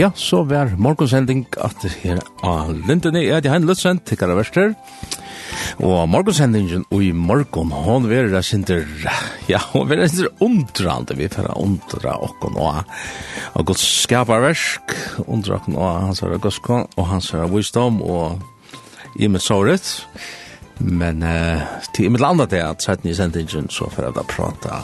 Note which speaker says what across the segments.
Speaker 1: Ja, så var morgonsending at her av Lindene er det han løsent, tikkara verster. Og morgonsendingen og i morgon, hon verra det sinter, ja, hon var det sinter undrande, vi fyrir undra okkon og og godt skaparversk, undra okkon og hans herra goskon og hans herra visdom og i med såret. Men uh, til i mitt landa det at 17 i sendingen så fyrir jeg da prata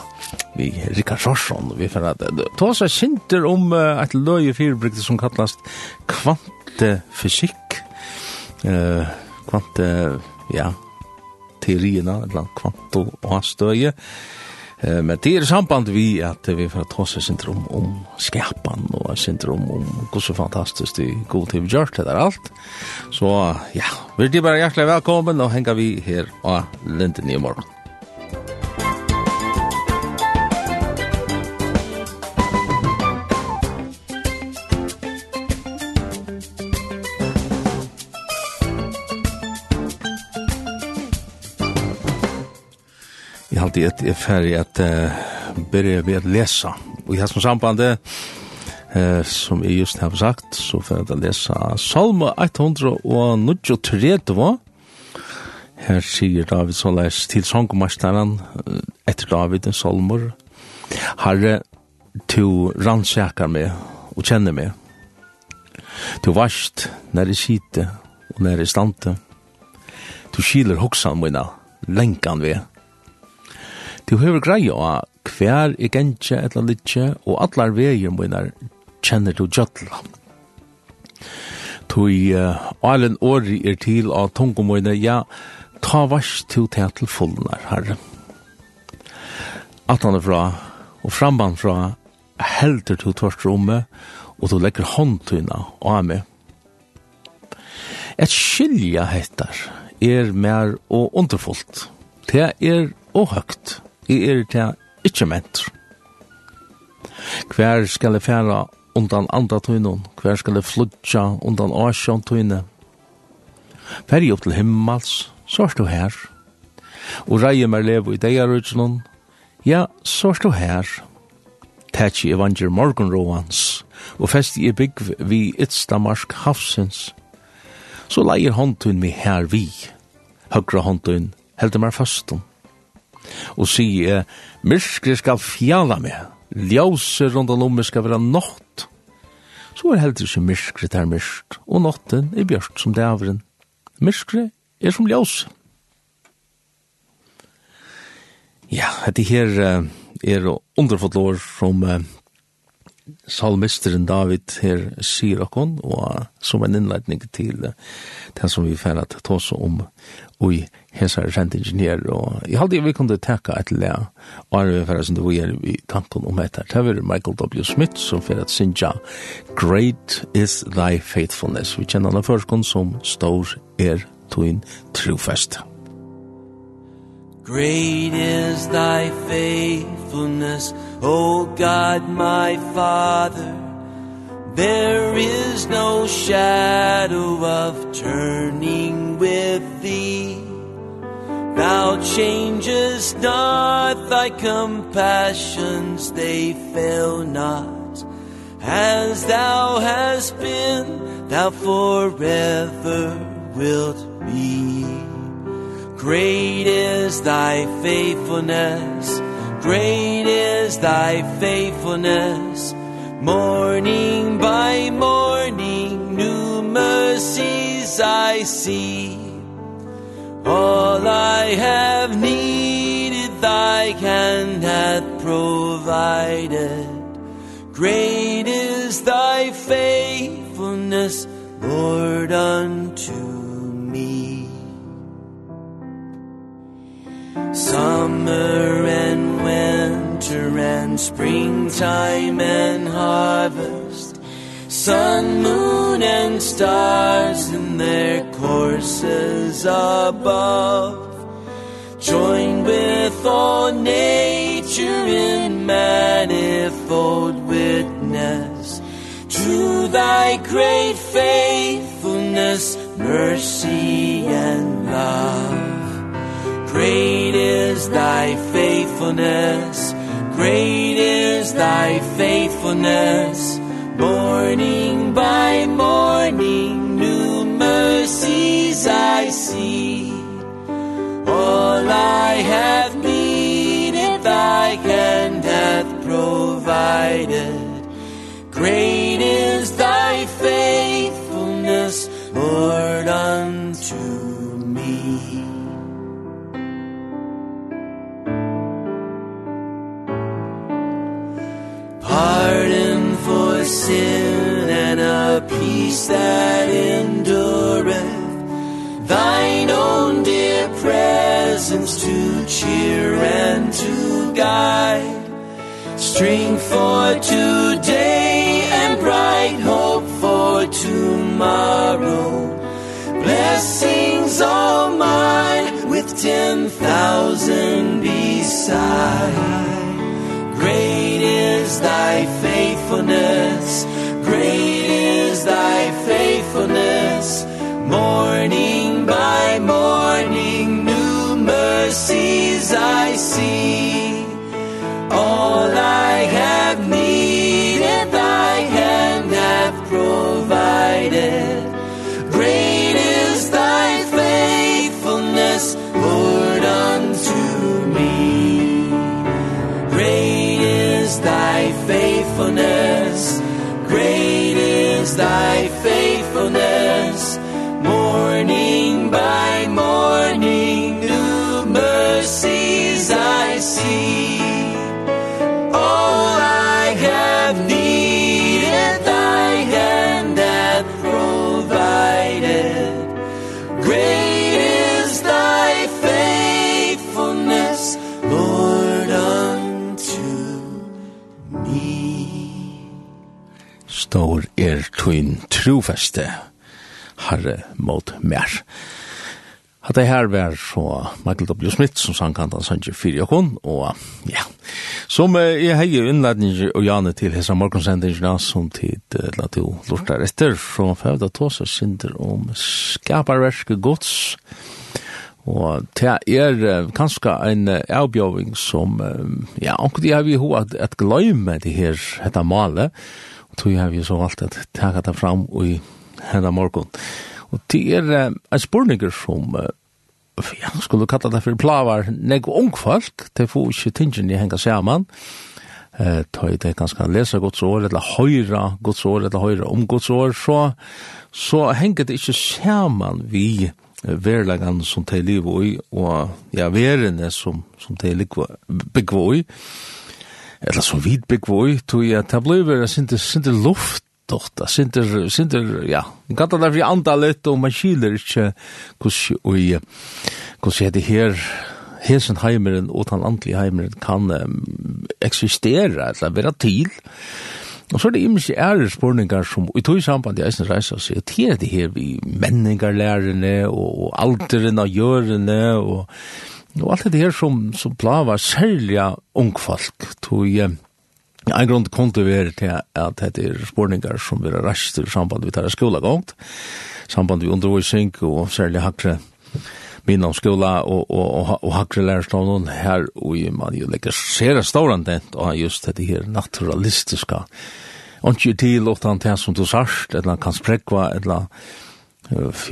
Speaker 1: vi Rikard Sorsson. vi får at ta seg kjenter om et løye firebrygde som kallast kvantefysikk, uh, kvante, ja, teorierna, eller kvanto og støye, Eh men det er samband vi at vi får ta oss kjenter om, skapan og kjenter om, om hvor så fantastisk det god til vi gjør det der alt, så ja, vi er bare hjertelig velkommen og henger vi her av Linden i morgen. halte jeg er ferdig at uh, begynner vi å lese. Og i hans sambandet, uh, som jeg just har sagt, så får jeg lese Salme 193. Her sier David så leis til sangomasteren etter David en salmer. Herre, du rannsakar meg og kjenner meg. Du varst når jeg sitter og når jeg stante. Du skiler hoksan mine lenkan ved Du høver greia av hver er gentje etla litje, og allar veier munar kjenner du gjøtla. Tui uh, alen åri er til av tungomunar, ja, ta vars til til til fullnar, herre. Atlan fra, og framban fra, helter til tvart rommet, og du legger håndtuna av meg. Et skilja hettar er mer og underfullt. Det er og høgt i er til ikkje mentor. Hver skal jeg færa undan andre tøynen? hver skal jeg flutja undan åsjån tøyne. jeg opp til himmels, så er du her. Og reier meg levo i deg, utsnån, ja, så er du her. Tætsi evanger morgenroans, og festi i bygg vi ytstamarsk hafsins, så leier håndtun mi her vi, høgra håndtun heldur mer fastum og sige, myrskri skal fjala meg, ljauser rundt om meg skal være nått. Så er heldur ikke myrskri der myrst, og nåtten er bjørst som det avren. Myrskri er som ljause. Ja, dette her er underfått lår som salmisteren David her sier okkon, og som en innleidning til det som vi færre til oss om og i hesar sendingen her, og jeg halte vi kunne teka et lea, og er vi fyrir som det vi i tanken om etter, det var Michael W. Smith som fyrir at synja, Great is thy faithfulness, vi kjenner han førskon som stor er tuin trufest.
Speaker 2: Great is thy faithfulness, O God my Father, There is no shadow of turning with thee Thou changest not thy compassions they fail not. As thou hast been thou forever wilt be. Great is thy faithfulness Great is thy faithfulness. Morning by morning new mercies I see. All I have needed thy hand hath provided. Great is thy faithfulness, Lord, unto me. Summer and winter and springtime and harvest. Sun, moon and stars in their courses above. Join with all nature in manifold witness. To thy great faithfulness, mercy and love. Great is thy faithfulness, great is thy faithfulness. Morning by morning trees I see. All I have needed thy hand hath provided. Great is thy faithfulness, Lord, unto me. Pardon for sin and a peace that presence to cheer and to guide. Strength for today and bright hope for tomorrow. Blessings all mine with ten thousand beside. Great is thy faithfulness. Great is thy faithfulness. Morning by morning eyes I see. All I have needed Thy hand hath provided. Great is Thy faithfulness Lord unto me. Great is Thy faithfulness. Great is Thy faithfulness
Speaker 1: Stor er tuin trofeste, herre mot mer. At det her var så Michael W. Smith som sang kantan Sanger 4 og hun, og ja, som uh, jeg heier innledning og Janne til hessa morgensendingene som tid uh, la til lortar etter, så fevda tåsa synder om skaparverske gods, og Og det er kanskje en avbjøving som, ja, anker det har vi ho at, at gløyme det her, dette malet, og tog har vi så valgt at tega det fram i henne morgen. Og det er en spurninger som, ja, skulle kalla det for plavar, nek folk, det får ikke tingene henga saman, eh ta det ganska läsa Guds ord eller höra Guds ord eller höra om Guds ord så så hänger det inte samman vi verlegan som de lever i, og ja, verene som, som de begvå i, eller som vi begvå i, tog jeg, det ble vera sinter, sinter luft, dotta, sinter, sinter, ja, man kan ta derfor anda litt, og maskiner ikkje ikke oi og hvordan det her, hesen heimeren og den antli heimeren kan um, eksistera, eller vera til, Og så er det imens ære spurningar som i tog samband i eisen reisa seg, at her er det her vi menningarlærerne og alderen av gjørene og, og alt det her som, som plava særlig ungfolk tog hjem. Ein grunn kom til å være til at dette er spurningar som vi har rast i samband vi tar skola gongt, samband vi undervisning og særlig hakre minom skola og, og, og, og hakre lærerstånden her, og man jo legger sere staurandent og just det her naturalistiska. Ontje til åttan til som du sarst, eller kan sprekva, eller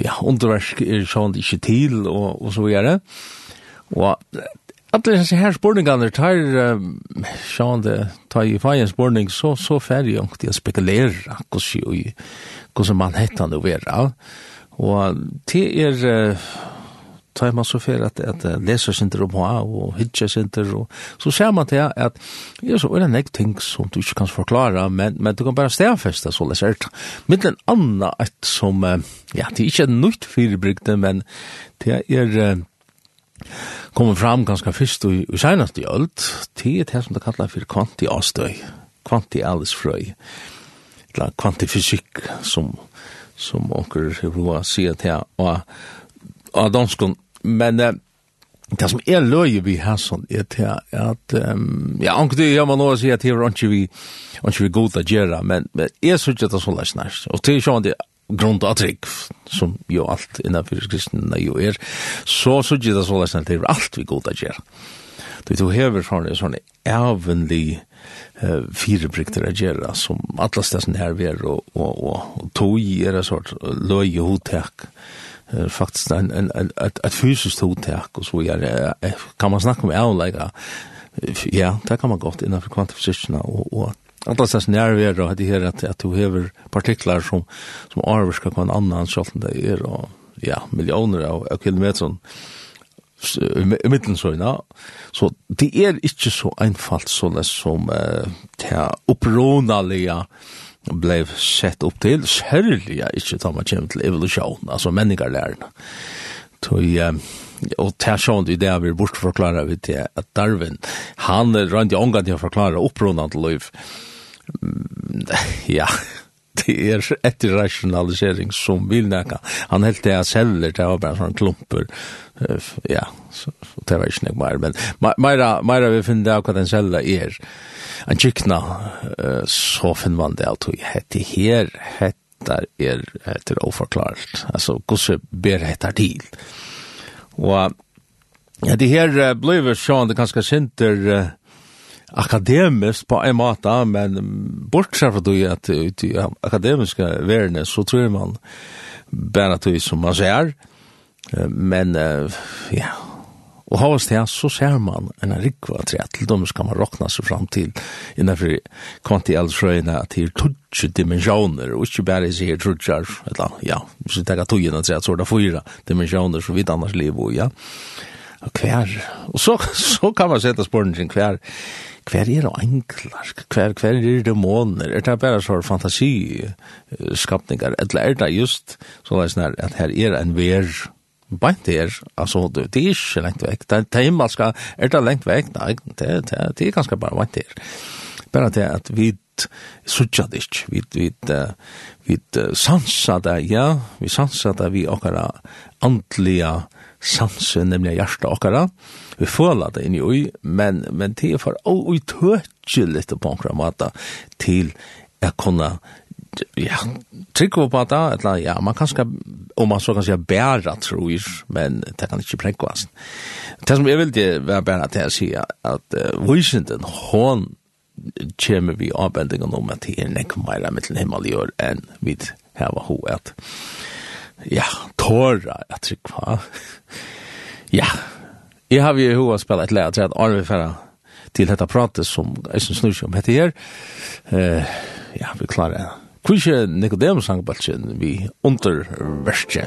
Speaker 1: ja, underversk er sånn ikke til, og, og så videre. Og alle disse her spurningene tar, sånn det, tar i feien spurning, så, så ferdig om de spekulerer hvordan man heter det å være. Og det er tar man så för att att läsa synter om på och hitcha sin och så ser man till att är så en näck ting som du inte kan förklara men men du kan bara stävfästa så läs är med en annan ett som ja det är inte nytt för men det är kommer fram ganska först i, i senaste ölt är det som det kallar för kvantiastøy kvantialisfrøy eller kvantifysikk som som onker hur vad ser det här och av danskon men uh, det som er løye vi har sånn, er til at, um, ja, anker det gjør man nå å si at det er ikke vi, ikke vi god å gjøre, men, men jeg synes ikke det er så løs nærst. Og til sånn det grunn av trygg, som jo alt innenfor kristne jo er, så synes ikke det er sånn løs nærst, det er alt vi god å gjøre. Du tog hever sånn, sånn evenlig, eh fyra brikter att göra som alla stäsen här vi och och och tog är det sort löje hotak faktiskt en en ett et fysiskt hotek och så vidare. Kan man snacka om avlägga? Ja, det kan man godt innan för og, och och Alla sess nerver och det här att att du över partiklar som som avskar på en annan själv det är och ja, miljoner av kilometer i mitten så ja. Så det är inte så enkelt så som eh, det upprorliga ble sett upp til, särliga inte ta man kommer till evolution alltså människor lärna så ja og det er sånn, det vi bort forklare vi til at Darwin han rent omgang til å forklare upprundan til liv ja det er etter rationalisering som vil nekka. Han helt det jeg selger, det var bare sånn klumper. Ja, så, det var ikke nek mer, men meira, meira vi finner av hva den selger er. En kikna, så finner man det alt, hette her, hette er, etter oforklart. Altså, hvordan ber hette til? Og, ja, det her blir sånn, det ganske sinter, akademiskt på en måte, men bortsett fra det at ut i akademiske verden så tror man bara det som man ser, men ja, og ha oss til så ser man en rikva tre, til dem skal man råkna seg fram til innenfor kvantialsrøyene til tutsi dimensjoner, og ikke bare sier tutsjar, eller ja, hvis vi tenker togene tre, så er det fyra dimensjoner som vi annars liv, og ja. Og kvær, og så, så kan man sette spørningen kvær, hver er enklar, hver, hver er det måner, er det bare så fantasiskapningar, eller er det just så sånn at her er en ver bant her, altså det er ikke lengt vekk, det er himmelska, er det lengt vekk, nei, det, det, det er ganske bare bant her. Bare det at vi suttja det ikke, vi, vi, vi sansa det, ja, vi sansa det vi okkara andliga sanse, nemlig hjertet okkara. Vi føler det inn i ui, men, men det er for å uttøtje litt på en måte til å kunne ja, trykker på det, eller ja, man kan skal, om man så kan säga bæra tror men det kan inte präckvas. Det som jeg vil det var bara att jag säger att uh, Vysinden, hon kommer vi avbendingen om at det er nekk meira mittel himmel gjør enn vi vid här var hoet ja, tåra, jeg trykker på. ja, jeg har jo hva spillet et leia til at Arne vil Ferra til dette pratet som jeg synes snur som heter her. Uh, ja, vi klarer det. Hvor er ikke Nicodemus sangbaltjen
Speaker 3: vi underverste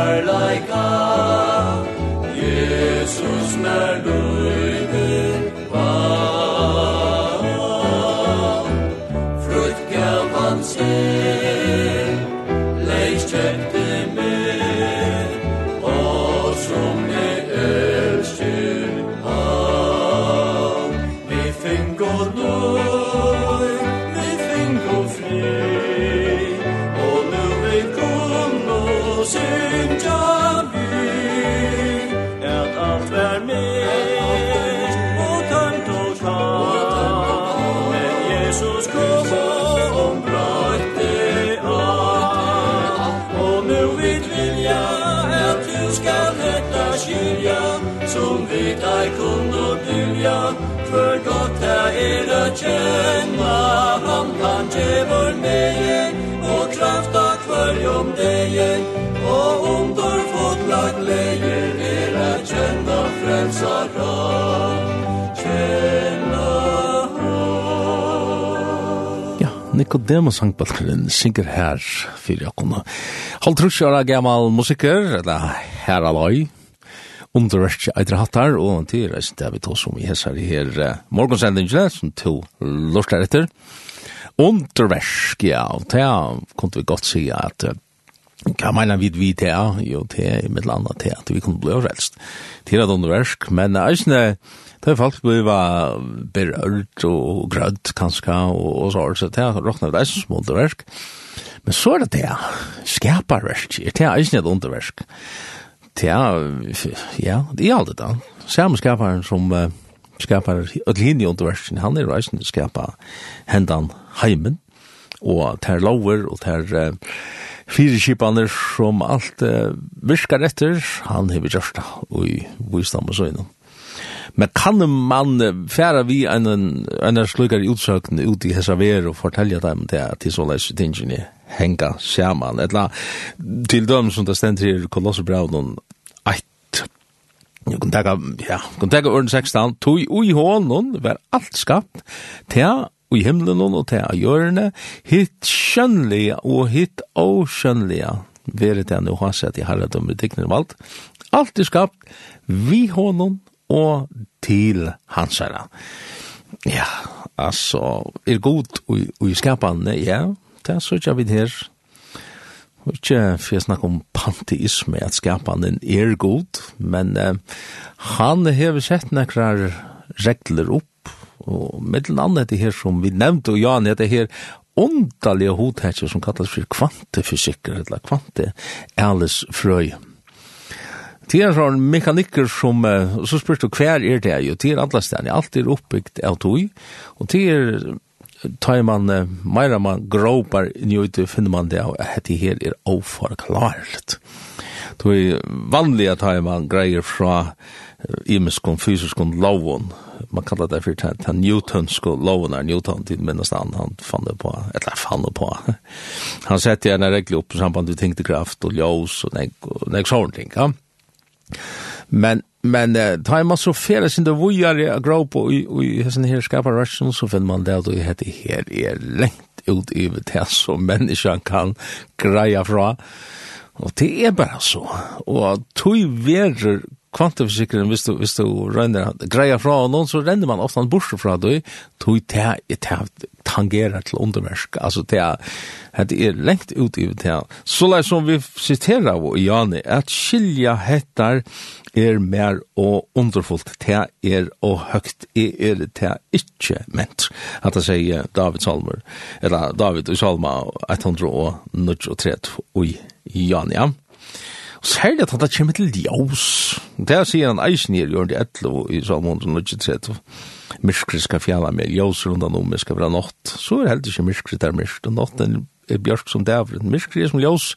Speaker 3: are like Jesus mer
Speaker 1: Nicodemus Hankbalkeren synger her fyrir akkona. Halvtrusjara gammal musiker, eller her aloi, underverkje eitre hattar, og til reisen det vi tog som i hessar i her morgonsendingene, som to lortar etter. Underverkje, ja, og det kunne vi godt si at Hva mener vi vi til? Jo, til i mitt land til at vi kunne bli overrelst. Til at underversk, men eisne, er folk ble berørt og grødd kanskje, og, og så, så til at råkna vi eisne som underversk. Men så er det til skaparversk, til eisne et underversk. Til ja, det er alt det da. Samme skaparen som uh, skapar öllhinni underversin, han er reisende skapa hendan heimen, og ter lover, og ter uh, fire kipaner som alt uh, virkar etter, han hever gjørst da, og i visdom og søgnen. Men kan man færa vi en, en slukar utsøkn ut i hessa ver og fortelja dem det at de så leis tingene henga saman, etla til dem som det stendt her kolossebraun 1, Jeg kunne tenke, ja, kunne tenke 16, tog ui hånden var alt skapt til i himmelen og til av hjørne, hitt skjønnelige og hitt åskjønnelige, vere til han og hans at i herredom i dikken om alt, alt er skapt vi hånden og til hans herre. Ja, altså, er god og i skapene, ja, det er så ikke vi her, Og ikke for jeg snakker om panteisme, at skapanden er god, men eh, han har sett nekrar regler opp Og mittelen andre det her som vi nevnte, og Jan, det her ondalige hodhetser som kallas for kvantefysikker, eller kvantealisfrøy. Det er sånn mekanikker som, og så spørs du hver er det jo, det er alle stedene, alt er oppbygd av tog, og det er tar man meira man gråpar inn i ute, finner man det at det her er oforklarligt. Det er vanlig at tar man greier fra imiskon fysiskon lovon. Man kallar det for den, den newtonske lovon er Newton, til minst han, han fann det på, eller fann det på. Han sette gjerne regler opp samband med tyngdekraft og ljós og nek, og nek sånne ting. Ja? Men, men uh, tar man så fere sin det vujare i grop og i hessen her skapar røsjon, så finner man det at det heter her er lengt ut i det som menneskene kan greia fra. Og det er bare så. Og tog verer kvantumforsikringen, hvis du, hvis du renner, greia fra noen, så renner man ofte bort fra det, tog det er tangerer til undermersk. Altså, det er, det er lengt ut i det. Så lær som vi siterer av Jani, at skilja hettar er mer og underfullt, det er og høgt, det er det ikke ment. At det sier David Salmer, eller David og Salma 133 og Jani, ja. Særlig at det kommer til ljós. Det er sier han eisen her, gjør til Etlo i Salmon som ikke sett. Myrskri skal fjalla med ljós rundt an om, skal være nått. Så er heldig ikke myrskri der myrsk, og nått er bjørk som dæver. Myrskri er som ljós.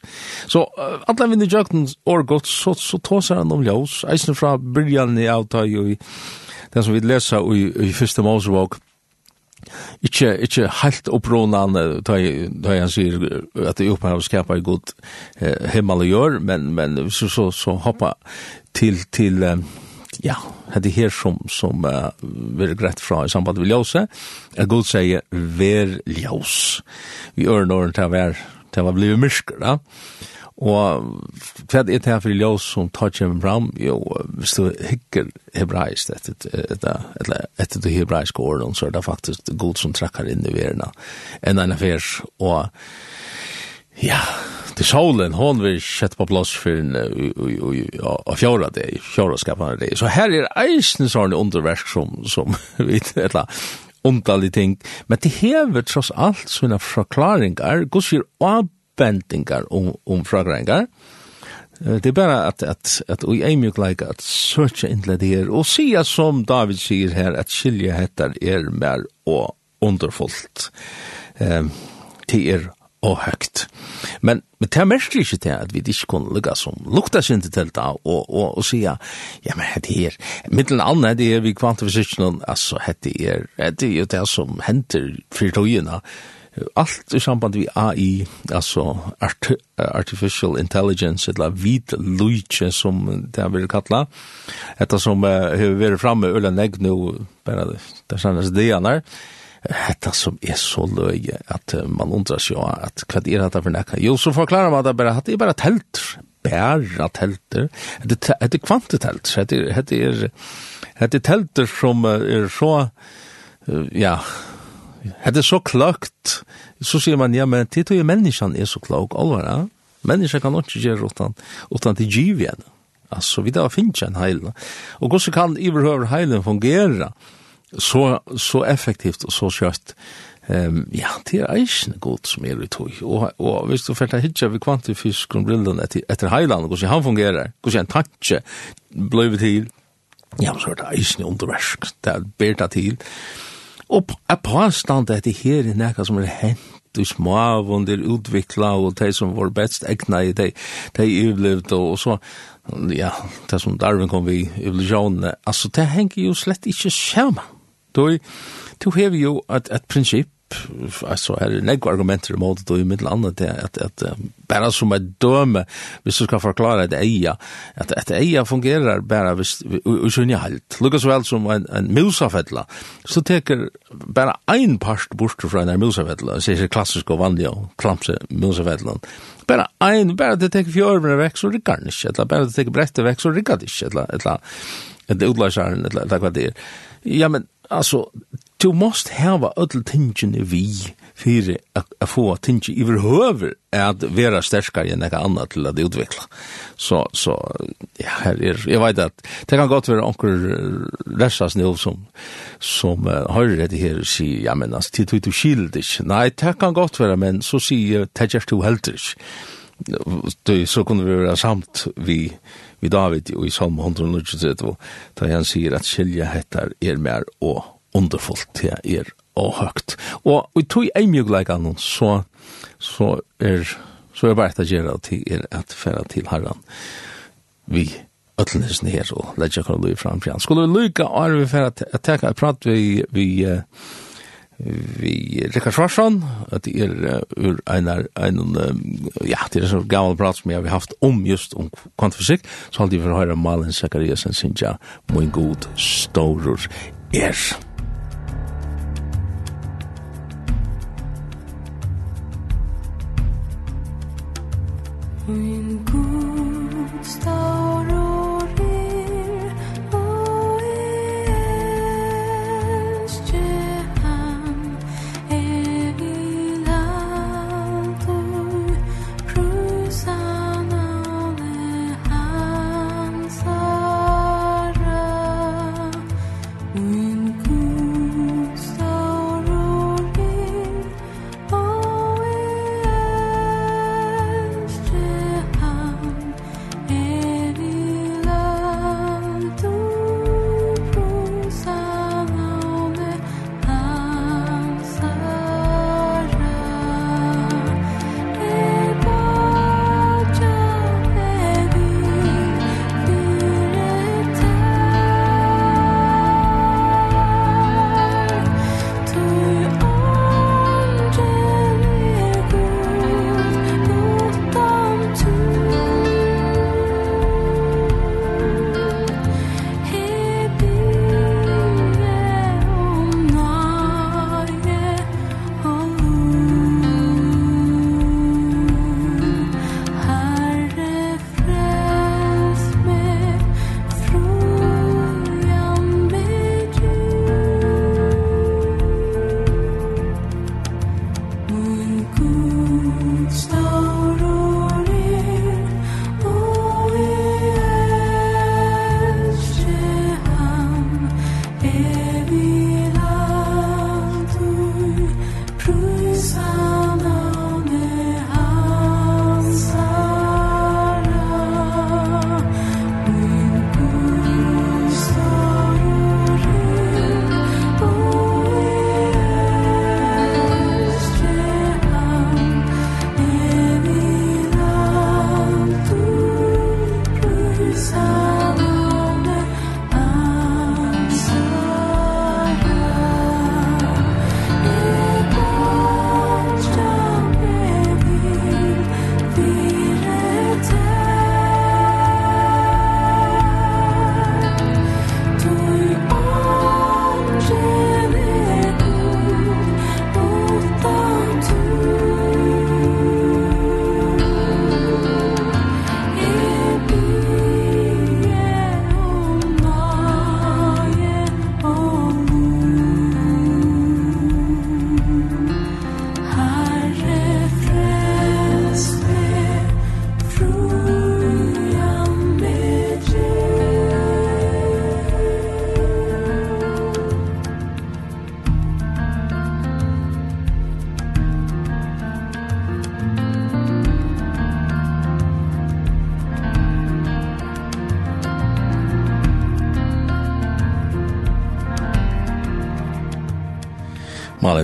Speaker 1: Så uh, alle vinner jøkken år godt, så, så tåser han om ljós. Eisen fra byrjan i avtag og i den som vi leser i, i første Mosebok ikke, ikke helt opprånan da jeg sier at det oppe har skapet god eh, himmel å gjøre, men, men så, så, så hoppa til, til eh, ja, det her som, som uh, vi greit fra i samband med ljøse, at god sier, ver ljøs. Vi gjør når det var, det var blivet myrker, da. Ja? Og hva er det her for ljøs som tar kjem fram? Jo, hvis du hikker hebraisk etter, etter, etter, etter de hebraiske året, så er det faktisk god som trekker inn i verden. En annen vers, og ja, til solen, hon vil sette på plass for en av fjorda det, fjorda skapene det. Så her er eisen sånne underversk som, som vi etla, underlig ting. Men det hever tross alt sånne forklaringar, gos vi er bendingar om, om fragrengar. Det er bara att, att, att vi är like at att söka in det här och sia som David sier här att skilja hettar er mer och underfullt eh, det er og høgt. Men, men det er mest ikke til at vi ikke kunne lukka som lukta sin til det og, og, og sia, ja, men det er mittelen annet, det er vi kvantifisisjonen, altså det er, det er jo det som henter fyrtøyene, allt i samband við AI, altså art, artificial intelligence, eller vit luiche som det vil kalla, etter som uh, har vært framme ulla negg nå, bare det sannes det er, Hetta som er så løye at man undrar seg at hva er dette for nekka? Jo, så forklara man at det bare, at det er bare telt, bæra telter. Det er kvantetelt, Det er, det er, er telter som er så, ja, Det er så klokt. Så sier man, ja, men det er jo menneskene er så klok, alvar, ja. Mennesker kan ikke gjøre utan, utan til giv igjen. Altså, vi da finnes en heil. Og hvordan kan iverhøver heilen fungere så, så effektivt og så kjøtt? Um, ja, det er eisen god som er i tog. Og, og hvis du fælt hitja vi kvantifisk og brillen etter, etter heiland, hvordan han fungerer, hvordan han tanke blei til, ja, så er det eisen underversk, det er berta til. Og jeg påstand at det her er nekka som er hent og det er utvikla og de som var best egna i de, de utlevd og så ja, det som Darwin kom vi i evolusjonene, altså det henger jo slett ikke skjema. Du, du hever jo et, et prinsipp alltså är det några argument emot det i mitt land det att att bara som ett döme hvis du ska förklara det eja att att eja fungerar bara vis och så ni halt lucka väl som en en musafettla så tar bara en part bort från en musafettla så är det klassisk och vanligt klampse musafettlan bara en bara det tar fjärmen väck så det kan inte eller bara det tar brett väck så det kan inte eller eller det utläsaren eller vad det är. Ja men alltså du måst hava öll tingene vi fyrir a få tingi iver høver at vera sterskar enn eka anna til at utvikla. Så, så, ja, her er, jeg veit at det kan godt være onker resas nu som, som uh, høyrer etter her si, ja, men altså, tid du skild ikke. Nei, det kan godt være, men så sier jeg, det gjerst du helter ikke. Så kunne vi være samt vi, vi David i Salm 133, da han sier at skilja hettar er mer og underfullt til er og høgt. Og vi tog ei mjög mjøgleikene så, så er så er bare å gjøre til er at færa til herran vi øtlenesen her og ledja kan lui fram fram. Skulle vi lykka er vi færa til å teka et prat vi, vi vi Rikard Svarsson at det er ur einar ein ja, det er så gammel prat som jeg har haft om just om kvantfysik, så hadde vi får høyra Malin Zakariasen sinja moin en god storur er.
Speaker 4: Min Gud står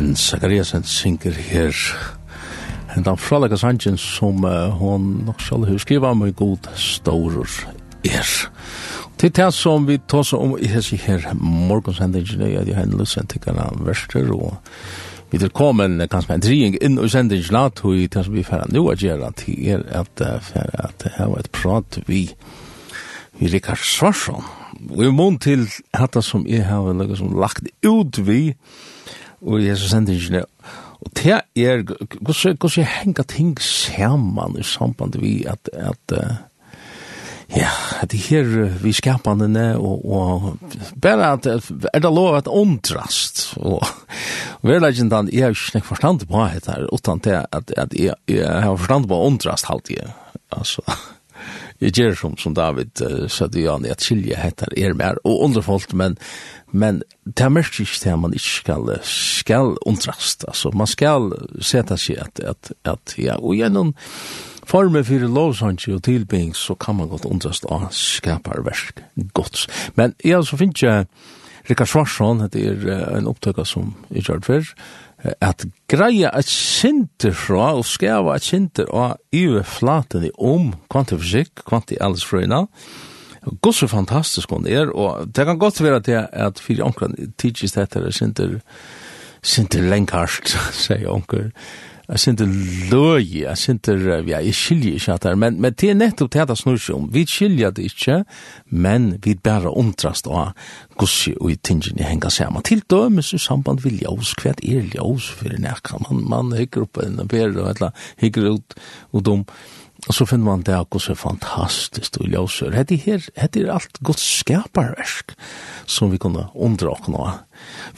Speaker 1: Ellen Zachariasen synger her en dan fralega sangen som uh, hon nok skal hun skriva med god storur er. Til det som vi tås om i hese her morgonsendingen er at jeg har en lusen til sendtikana verster og vi til komen kanskje en drying inn og sendingen at vi det som vi færa nu at gjøre til er at færa at det her var et prat vi vi Rikard Svarsson og i mån til hatta som jeg har lagt ut vi og i Jesus sendingene. Og det er, hvordan jeg henger ting sammen i samband vi at, at ja, at det her vi skapandene og, og bare at er det lov at ondrast og vi er verleggen den, jeg har ikke forstand på det her, utan til at, at jeg, jeg har forstand på ondrast halvtid, altså jeg gjør som, som David uh, sa det jo, at skilje heter er mer, og underfoldt, men, men det er mest ikke det man ikke skal, skal undrast, altså man skal seta seg at, at, at ja, og gjennom former for lovsange og tilbygging, så kan man godt undrast av skaparverk godt. Men ja, så finnes jeg Rikard Svarsson, det er uh, en opptøkker som jeg gjør før, at greia et sinter fra og skava et sinter og ive flatene om kvantifysikk, kvanti alles frøyna. Gått så fantastisk hun er, og det kan godt være til at fyrir onkran tidsis dette er sinter, sinter lengkast, sier omkran. Jeg synes det løy, jeg synes det, ja, jeg skiljer ikke at det, men, men det er nettopp det jeg snur seg om. Vi skiljer det ikke, men vi bare omtrast av gussi og i tingene henga sammen. Til dømes i samband vil ljøs, hva er ljøs for nekka? Man, man hikker opp en bedre, og hikker ut og dumt. Og så finner man det akkurat så fantastisk og ljøsør. Hette her, hette er alt godt skaparversk som vi kunne undra oss nå.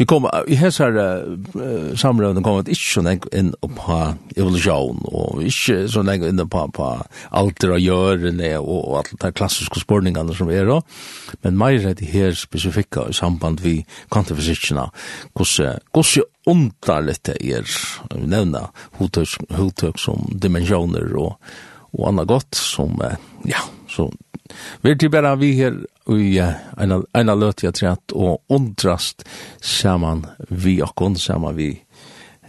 Speaker 1: Vi kom, i hans her uh, samrøvene kom vi ikke så lenge inn på evolusjon, og ikke så lenge inn på, på alter og gjørene og, og alle de klassiske spørningene som er da. Men mer er det her spesifikka i samband vi kvantifisikkene, hvordan, hvordan underlitt det er, vi nevner hodtøk som dimensjoner og og annet godt som, ja, så vi til bare vi her i en løt jeg trett og undrast saman vi og kun saman vi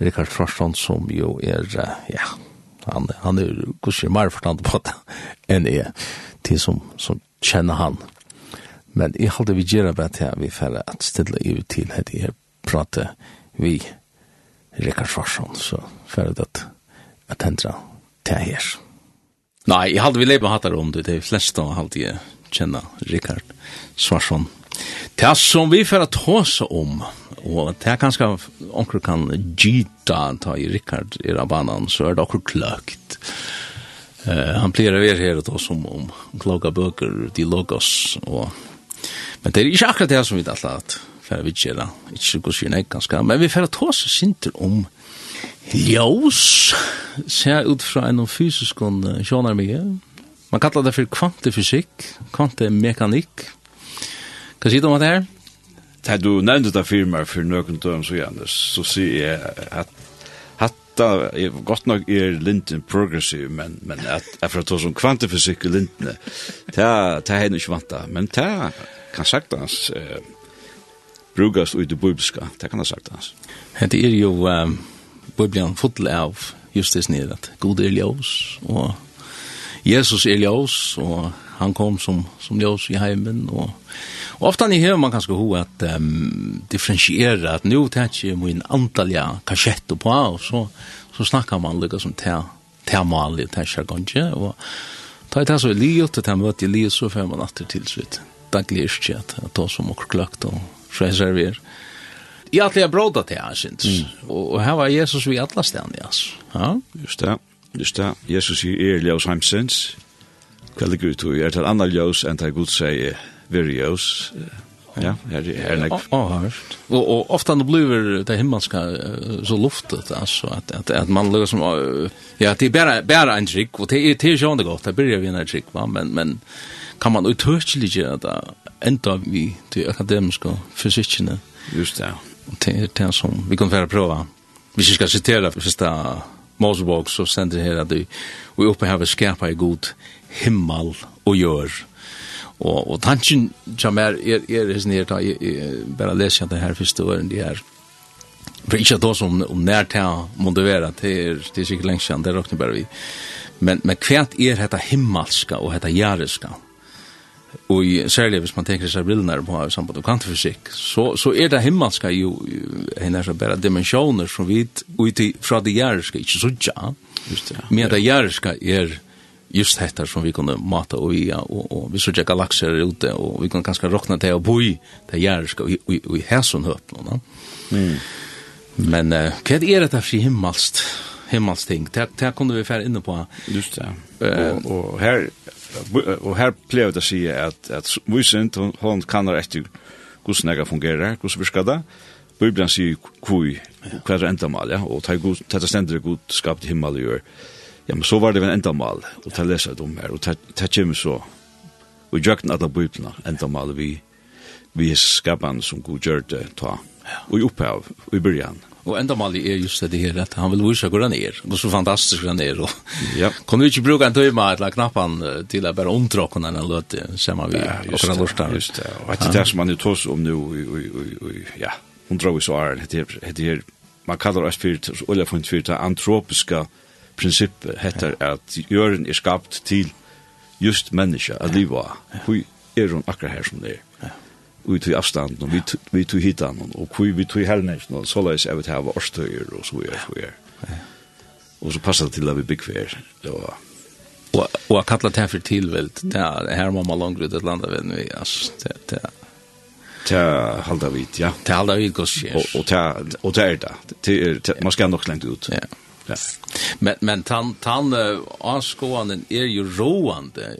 Speaker 1: Rikard Frarsson som jo er, ja, han, han er kusir mer forstand på det enn jeg til som, som kjenner han. Men jeg halte vi gjerra bare til vi færre at stille i til hette jeg prate vi Rikard Frarsson, så færre det at, at hendra til her. Nej, jag hade vi lever hattar om det. Det är flest av allt jag kjenne Rikard Svarsson. Det som vi får att håsa om, og det er kanskje onker kan gyta ta i Rikard i rabanan, så er det akkur kløkt. Uh, han pleier å være her og ta som om kloga bøker, de logos, og... men det er ikke akkurat det som vi tatt at for vi gjør det, ikke så god sier ganske, men vi får ta oss sinter om Ljós ser ut fra en fysisk sjonar mye. Man kallar det for kvantefysikk, kvantemekanikk. Hva sier du om det her?
Speaker 4: Da du nevnte det for meg for nøkken tøm så gjerne, så sier jeg at hatta er godt nok er linten progressiv, men, men at jeg får ta som kvantefysikk i lintene, det er henne ikke vant men det kan sagt hans eh, brukast ut i bibelska, det kan ha sagt hans.
Speaker 1: Det er jo... Um, Bibelen full av just det nere at god er ljós og Jesus er ljós og han kom som som ljós i heimen og og ofta ni hör man kanske ho att um, differentiera att nu täcker ju min antalja kassett på och så så snackar man lukka som tär mali täcker kanske och ta det så liot att han i liot så fem man åter till slut. Tack lärst at ta som och klockt och reserver i att jag bråda till han syns. Och här var Jesus vid alla ställen, alltså.
Speaker 4: Ja, just det. Just det. Jesus i er ljøs heimsins. Kveldig ut og er til annan ljøs enn til Gud sier veri ljøs. Ja, her er nek.
Speaker 1: Ja, Og, og ofta det blir det himmelska så luftet, altså, at, at, at man lukkar som, ja, det er bare, bare en trygg, og det er, det er sjående godt, det blir vi en trygg, va? men, men kan man utørselig gjøre det enda vi til akademiske fysikkene?
Speaker 4: Just det, ja
Speaker 1: det er det som vi kommer att prova. Vi ska det första Mosebok så sender det här at vi uppe har skärpa i god himmel och gjør. Och och tanken som är är är er, er, ta bara läsa det här förstår den det här. För inte då som om när ta motivera till till cykeln sen det räknar bara vi. Men men kvärt är detta himmelska och detta jariska og i, særlig hvis man tenker seg brillene på samband med kvantefysikk, så, så er det himmelska jo henne er så bare dimensjoner som vi ut fra det jæreske ikke så ja. men det jæreske er just dette som vi kunne mata og via, og, og vi såg galakser ute, og vi kunne ganska råkna til å bo i det jæreske og, og, og i hæsson høpna.
Speaker 4: Mm.
Speaker 1: Men uh, hva er dette fri himmelst? himmalsting. Det, det kunne vi fære inne på.
Speaker 4: Just det. Uh, og, og her, og her pleier det å si at, at Moisint, hon kannar etter hvordan jeg fungerer, hvordan virker det. Bibelen sier kui, hva er endamal, ja, og dette stendur god skapt himmel i. Ja, men så var det vel endamal, og ta lesa det om her, og ta kjem så, og jøkken alle Bibelen, endamal vi, vi er skapan som god gjør det ta, og i opphav, og i byrjan.
Speaker 1: Og enda mali er just det her, at han vil vise hvor han er, og så fantastisk han er, og
Speaker 4: ja.
Speaker 1: kan du ikke bruke en tøyma eller knappan til å bare omtråkke når han løte, ser man vi, og
Speaker 4: fra
Speaker 1: lortan.
Speaker 4: Just det, og etter det som man er tås om nu, ja, hun drar vi så er, det her, man kallar oss fyrt, olja funnet fyrt, antropiska prinsippet heter at jøren er skapt til just menneska, at liva, hvor er hun akkurat her som det er vi tog avstand avstanden, vi vi tog hit han och vi vi tog helnes och så läs jag vet här var stöjer och så är så är. Och så passar det till att vi big fair.
Speaker 1: Då och och kalla det för tillvält. Där här var man långt ut att landa väl vi alltså det det
Speaker 4: ta halda vit ja.
Speaker 1: Ta halda vit gosh och och
Speaker 4: ta och ta det till man ska nog långt ut
Speaker 1: ja.
Speaker 4: Ja.
Speaker 1: Men men tan tan avskåanden är ju roande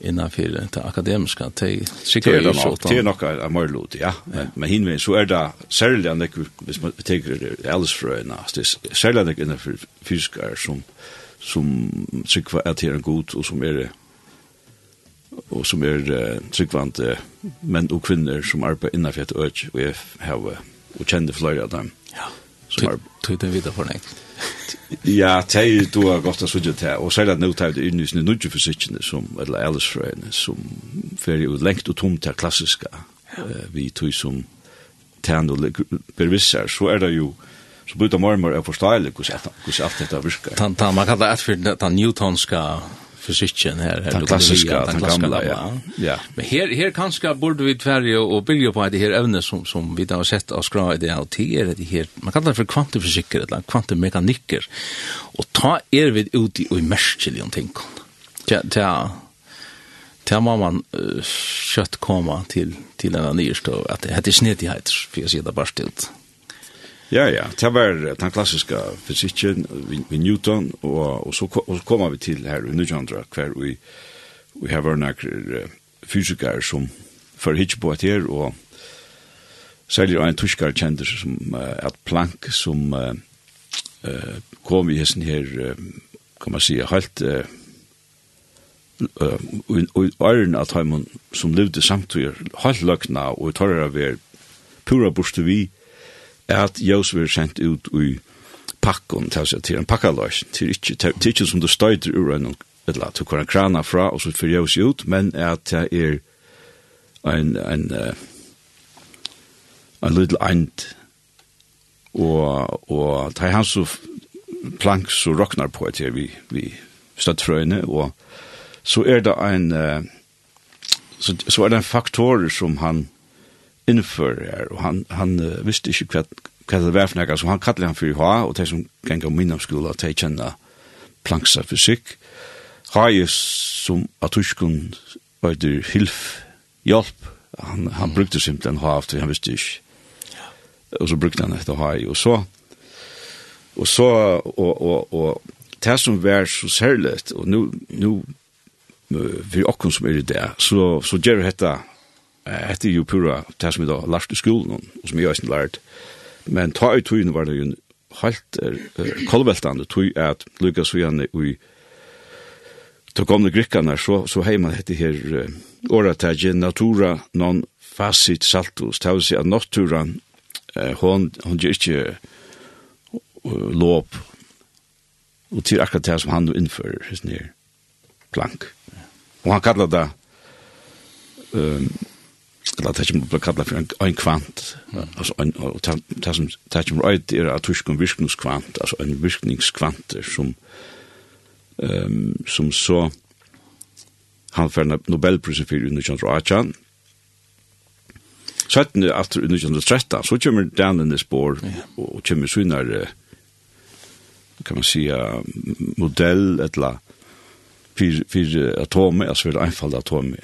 Speaker 1: innanför det akademiska te sikrar
Speaker 4: det
Speaker 1: så
Speaker 4: att det er nog en mörlot ja men men hinve så er det särskilt när hvis man tänker alls för en as det särskilt när för fysikar som som sikrar att det en god og som er og som er uh, tryggvant män och kvinnor som arbeider innanför et øk og jeg har og kjenner flere av dem.
Speaker 1: Ja. Så det vet jag för det.
Speaker 4: Ja, det er du har gått av sudja tei, og særlig at nå tei det inn i sinne nudja fysikkene, som, eller Alice-frøyene, som fyrir jo lengt og tomt til klassiska, vi tog som tæn og bervissar, så er det jo, så blir det mormor er forståelig hvordan alt dette virker.
Speaker 1: Man kan det etfyrt den newtonska fysikken här här
Speaker 4: den klassiska den gamla ja. ja.
Speaker 1: Men här här kanske borde vi tvärje och bygge på det här evne som som vi har sett av skra i det här er det här man kallar det för kvantifysik eller kvantemekaniker och ta er vid ut i och om ting. Ja ja ta må man uh, kött komma till till en nyrstå att det heter snedighet for jag ser det bare stilt.
Speaker 4: Ja, ja, det var den klassiska fysikken vid Newton, og, og, så, og så kommer vi til her i Nujandra, hver vi, vi har vært noen fysikere som får hitje på et her, og særlig en tyskere kjender som uh, at Planck, som uh, uh, kom i hessen her, uh, kan man si, helt uh, og i æren at heimann som levde samtidig, helt løkna, og i av er pura borste vi, at Jøs vil sendt ut i pakken, til en pakkaløs, til ikke som du støyder ur en eller til hver krana fra, og så fyrir Jøs ut, men at det er en, en, en little end, og, og det er han så plank så roknar på et her vi, vi støttfrøyne, og så er det en, så, så er det en faktor som han, innfører, här och han han visste ikke hva, hva det var for noe, så han kallet han for ha og de som gikk om inom skolan att känna planksa Ha er som att huskun var det hilf hjelp, han han brukte simpelthen ha for han visste inte Og så brukte han etter ha Og så og så og, og, og, det som var så särligt og nu nu för okkun som er i det, så, så gjør dette det er jo pura det som vi da lærte i skolen, og som jeg har lært. Men ta i tøyene var det jo helt uh, kolveltande tøy at Lukas og Janne i til gamle grikkene, så, så har man hette her uh, åretagje natura non facit saltus. Det vil si at naturen, uh, hon, hon gjør ikke uh, lov og til akkurat det som han nå innfører, sånn her, plank. Og han kallar det um, akkurat det som blir kallet for en kvant, altså en, og det som det som røyde er at tysk en virkningskvant, altså en virkningskvant som um, som så han får Nobelprisen for 1918, 17 after 1913, så kommer Danen i spår, og kommer synare, kan man säga, modell, eller etla, fyra atomer, alltså för enfalda atomer,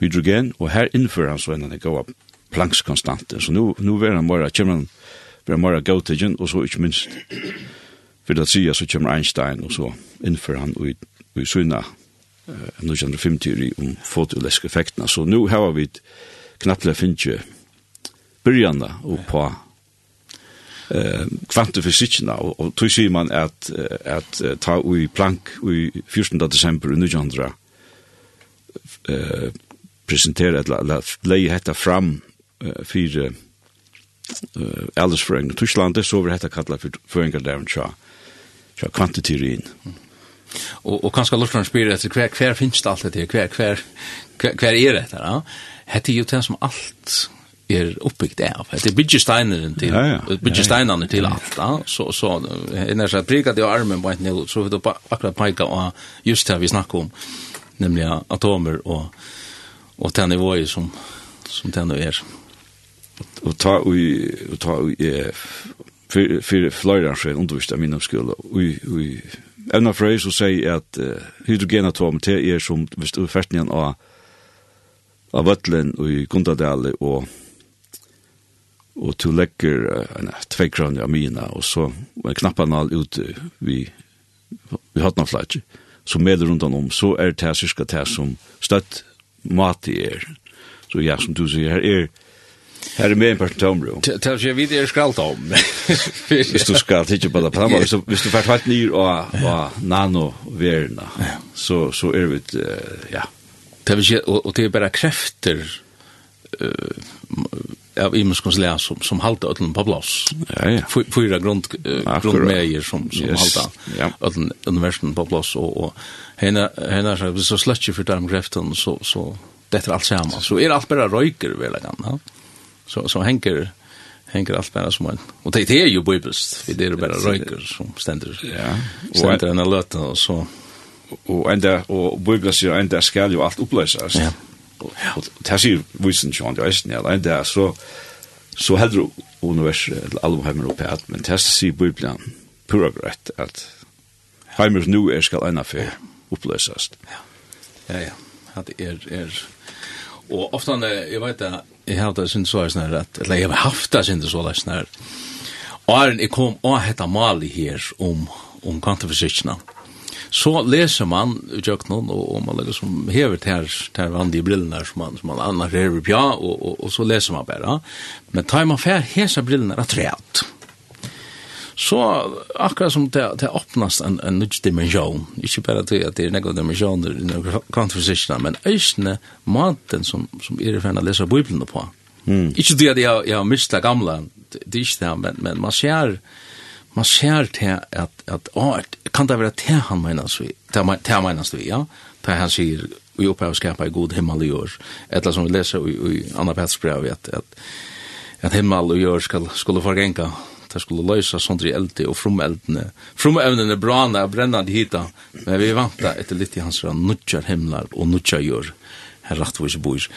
Speaker 4: hydrogen, og her innfører han så en av de gode plankskonstant. Så nu, nu er han bare, kommer han bare bare gautigen, og så ikke minst, for det sier så kommer Einstein, og så innfører han i, i syna uh, 1950 om fotoleske effektene. Så nu har vi knapple finnes byrjande og på eh kvantefysikina og, og tog sier man at at ta i plank i 14. desember 1900 eh presentera eller, eller leie hetta fram uh, fyrir uh, aldersføringen i Tyskland, så var hetta kallat for føringar der tja, tja kvantiterin.
Speaker 1: Og, og kanskje Lortland spyrir etter kvar kvar finnes det alt kvar kvar kvar är det er dette, ja? Hette jo det som alt er uppbyggt av. Det er byggesteineren til, ja, ja. byggesteinerne til alt, da. Så, så, når jeg prikker det armen på en nivå, så vil du akkurat peika av just det vi snakker om, nemlig atomer og och den nivået som som den er.
Speaker 4: Och ta och ta för för flöjdan själv undervist av min skola ui, ui, Evna Frey så säger att uh, hydrogenatom til er som visst uppfärstningen av av Vøtlen och i Gundadale och och du lägger en två kroner av mina och så med knapparna all ut vi vi har noen flatch så med runt om så är det här cirka det som støtt, mat i er. Så ja, som du sier, her er Her er med en person tomro.
Speaker 1: Til å si, vi er skralt om.
Speaker 4: Hvis du skal tidsje på det på den hvis du fært helt nyr og nano-verna, så er vi, ja.
Speaker 1: Det vil si, og det er bare krefter, uh, av imenskons lea som, som halta ötlen på plats.
Speaker 4: Ja, ja.
Speaker 1: Fyra grund, uh, grundmeier som, som yes. halta
Speaker 4: ja.
Speaker 1: ötlen universum på plats. Og, og henne, henne så, så slötje för dem kreften, så, så dette er alt samma. Så er alt bare røyker, röjker jeg igen. Ja? Så, så hänger hänger allt bara som en. Och det är ju bibelst. Det är bara röjker som ständer.
Speaker 4: Ja.
Speaker 1: Ständer en här löten och så.
Speaker 4: og, enda, og bibelst ju enda skal jo alt upplösas.
Speaker 1: Ja.
Speaker 4: Og, det sier visen ikke han til Øysten, ja, det er så, så heldur universet, eller alle heimer oppe at, men det sier Bibelen pura greit, at heimer nu er skal ena fyr oppløsast.
Speaker 1: Ja, ja, ja, at er, er, og ofte, jeg vet det, jeg har det synes så er sånn at, eller jeg har haft det synes så er sånn her, og er, jeg kom og hette Mali her om, om kanteforsiktene, og så läser man jöknon och om man lägger som hever ter ter vanliga brillorna som man som man annars är på ja och och och så läser man bara. Men tar man fär hesa brillorna att träat. Så akkurat som det det öppnas en en ny dimension. Inte bara det att det är några dimensioner i någon konversationer men ösne maten som som är för att läsa bibeln på. Mm. Inte det att jag jag missar gamla det är inte det men men man ser man ser til at, at å, kan det være til han menes vi, til han menes vi, ja, til han sier, vi opphav skapa i god himmel i år, etter som vi leser i, i Anna Pets brev, at, at, at himmel i år skal, skulle forgenka, det skulle løse sånt i eldte og frumeldene, frumeldene brana, brennende hita, men vi vanta etter litt i hans nudjar himlar og nutjar jord, her rett hvor bois.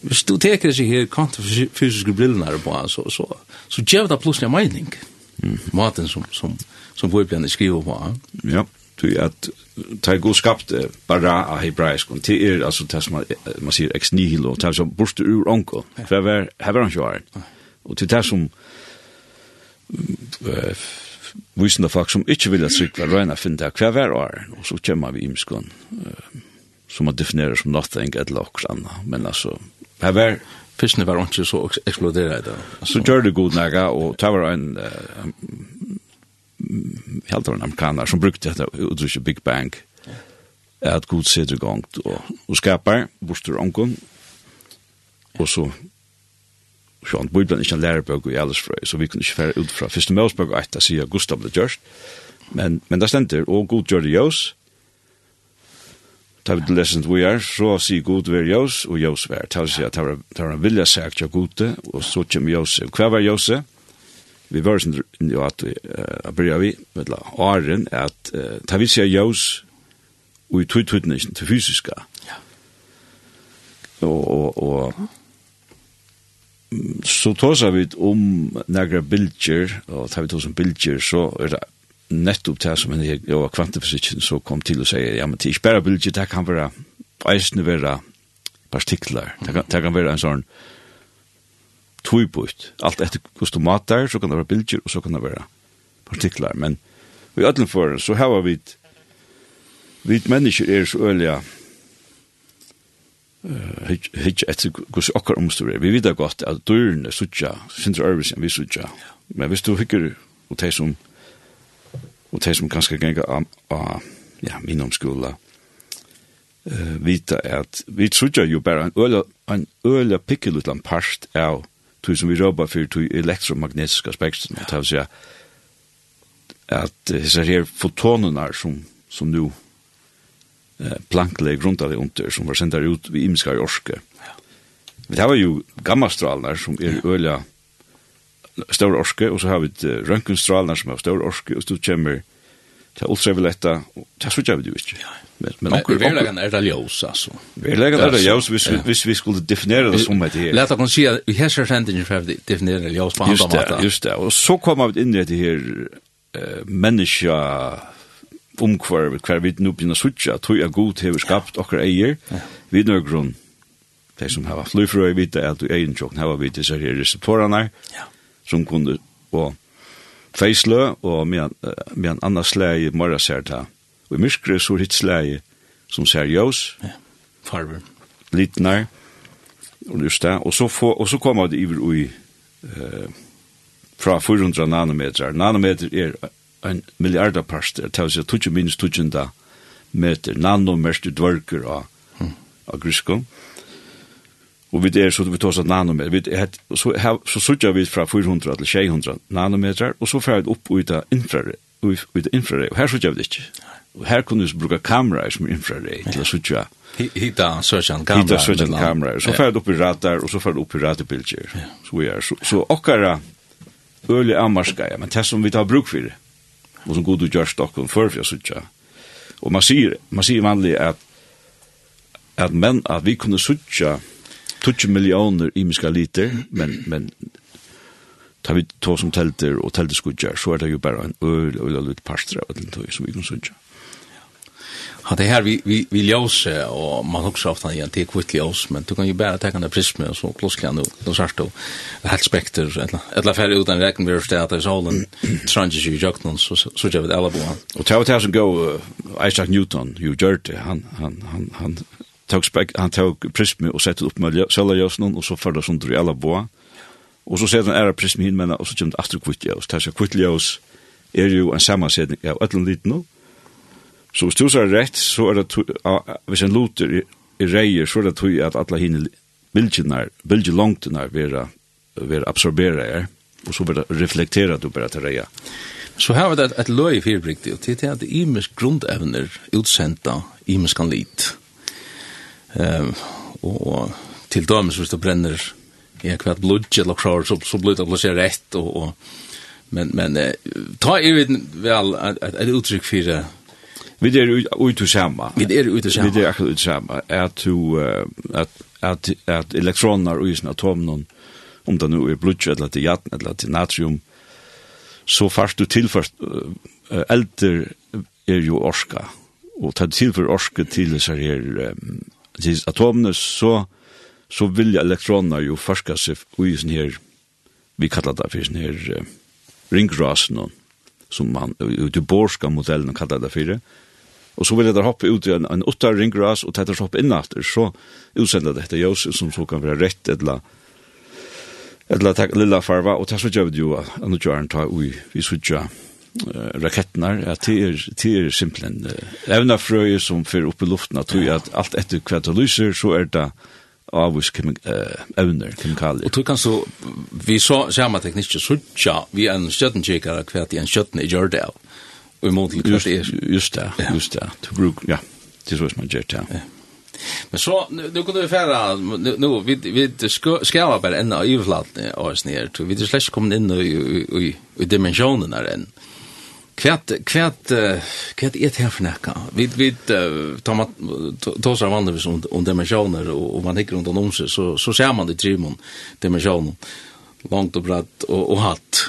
Speaker 1: Hvis du teker seg her kvantfysiske brillene på, så, så, så, så, det plutselig en mening. så, Mm. Maten som, som, som bibeln skriver på.
Speaker 4: Ja, du at ta god skapt bara av hebraisk, og til er altså det som man, man sier ex nihilo, det er som borste ur onko, for jeg var, her han. Og til det som uh, visende folk som ikke vil at sikla røyna finne det, hva var åren, og så kommer vi imskån, uh, som man definerer som nothing eller okkur anna, men altså, hver var
Speaker 1: fiskene var ikke så eksploderet da.
Speaker 4: Så gjør det god nægge, og det var en, uh, helt av en amerikaner som brukte dette uttrykket Big Bang, at god sitter i gang, og, og skaper, borster omgånd, og så Sjón Bibeln ikkje lærebøk i alles frøy, så vi kunne ikkje fære ut fra første Mosebøk og etta sier Gustav det gjørst. Men, men det stender, og god gjør det jøs, ta vi lessons we are, så sier god ver jøs, og Jós ver. Ta vi sier at det var en vilja sagt ja gode, og så kjem jøs. Hva var jøs? Vi var sånn, jo at vi, a bryr vi, vedla, åren, at ta vi sier jøs, og i tog tog til fysiska.
Speaker 1: Ja.
Speaker 4: Og, og, og, så tåsar vi om nægra bilger, og tar vi tåsar bilger, så er det nettopp det som jeg var kvantefysikken så kom til å si, ja, men det er ikke bare bilder, det kan være, eisende være partikler, det kan, det kan være en sånn tøybutt, alt etter hvordan du mater, så kan det være bilder, og så kan det være partikler, men i ødelen for, så har vi vi mennesker er så ølige uh, hitje etter hvordan okker omstår er. Vi vet godt at dørene suttja, sindra øvelse enn vi suttja, men hvis du hikker og de som og de som kanskje ganger av ja, min omskola, uh, vita at vi trodde jo bare en øyla, en øyla pikkelutlan parst av tog som vi råba for tog elektromagnetiske aspekter, ja. det vil si at disse her fotonene som, som nu eh, plankle grunta det under, som var sendar ut i imiska i orske. Ja. Det var jo gammastralene som er øyla stor orske, og så har vi røntgenstralene som har stor orske, og så kommer til ultravioletta, og det så vi det jo ikke.
Speaker 1: Men, men, men verleggen er det ljøs, altså.
Speaker 4: Verleggen er det ljøs, hvis, ja. hvis vi skulle definere det som et her.
Speaker 1: Leta kan si at vi har ikke sendingen for å definere det ljøs på andre måte.
Speaker 4: Just det, just det. og så kommer vi inn i det her uh, menneska omkvarv, hver vi nå begynner å suttje, at er god til vi skapt okker eier, ja. vi nøy grunn. De som har flyfrøy vite at du egen tjokken har vi disse her receptorene, ja som kunde og feislø og med, med en annan slag morra ser det og i myskre så hitt slag som ser jøs ja.
Speaker 1: farver.
Speaker 4: Litnar. Og just det og så, få, og så kommer det iver ui eh, fra 400 nanometer nanometer er en milliardaparst det er 20 minus 20 meter nanometer dvørker av, av griskon Og vi er så vi tar sånn nanometer. Vi er, så, her, så sutja vi fra 400 til 600 nanometer, og så fer vi opp ut av infrarøy. Ut av infrarøy. Og her sutja vi det ikke. Og her kunne vi bruka kamera som infrarøy til å sutja.
Speaker 1: Hita søkjan kamera.
Speaker 4: Hita søkjan kamera. Så fer vi opp i radar, og så fer vi opp i radarbilder. Så vi er, så, så okkara øyelig amarska, ja, men det som vi tar bruk for det, og som god du gjør stokken før for jeg sutja. Og man sier, man sier vanlig at, at menn at vi kunne sutja, 20 millioner imiska liter, men, men tar vi to som telter og telteskudjar, så er det jo bare en øl og øl litt parstra av den tog som vi kan sudja.
Speaker 1: Ja, det her vi, vi, vi ljøse, og man også ofte igjen til kvitt ljøs, men du kan jo bare tenke en prisme, og så plutselig han jo, nå sørst du, helt spekter, etla færre uten rekken vi har stedet i solen, tranges jo i jøkken, så sørger vi det alle på han.
Speaker 4: Og til og til som går Isaac Newton, jo gjør det, han, han, han, han tog spek, han tog prismi og sette upp med sølajøsnen, og så følger sånn i alle boa. Og så setter han æra prismi hin, men så kommer det aftur kvittljøs. Det er kvittljøs er jo en sammansetning av ætlen liten Så hvis du så er rett, så er det, hvis en luter i, reier, så er det tog at alle hinne langt bilgjelongtenar vera, vera absorbera er, og så vera reflektera du bara til reia.
Speaker 1: Så her var det et løy i fyrbriktig, og til at imisk grundevner utsenda imiskan lit. Ehm och till dömes så det bränner en kvart blod eller så så så blir det placera rätt och och men men eh, ta i ju väl ett uttryck för det
Speaker 4: Vi är ute samma.
Speaker 1: Vi är ute samma.
Speaker 4: Vi er är ute samma. Är to at, at, at elektroner og isen atomen om det nu er blod eller til jatten eller til natrium så først du tilførst uh, älter er jo orska och tar tillför orska till så här Siis atomene så, så vil elektronene jo forske seg i sin her, vi kallar det for sin her uh, ringrasen, som man, ut i borska modellen kallar det for. Det, og så vilja det hoppe ut i en, en åtta ringras, og tettar hoppe innatter, så utsender dette ljøs, som så kan være rett eller eller takk lilla farva, og det så gjør vi jo at nå gjør han ta ui, vi så gjør uh, raketnar at det er, det er simpelthen uh, evna frøy som fer opp i luften at, ja. at alt etter hva det lyser så er det avvis kemi uh, evner kemikalier.
Speaker 1: Og du kan så vi så samme teknikker suttja vi en stjøttenkikere hva det en stjøtten er gjør det av og imot til hva det er.
Speaker 4: Just det, ja. just det. Du bruk, ja, det er så som man gjør det. Ja.
Speaker 1: Men så, nu kan vi færa, nu, vi, vi skava bare enn av iverflatene av oss nere, vi er slett kommet inn i, i, i, i dimensjonen her enn. Kvært kvært kvært er det her for nekka. Vi vi tar man tosa vandrar vi som om dimensioner og, og man hikker rundt om seg så så ser man det trimon dimensionen. Långt og bratt og, og hatt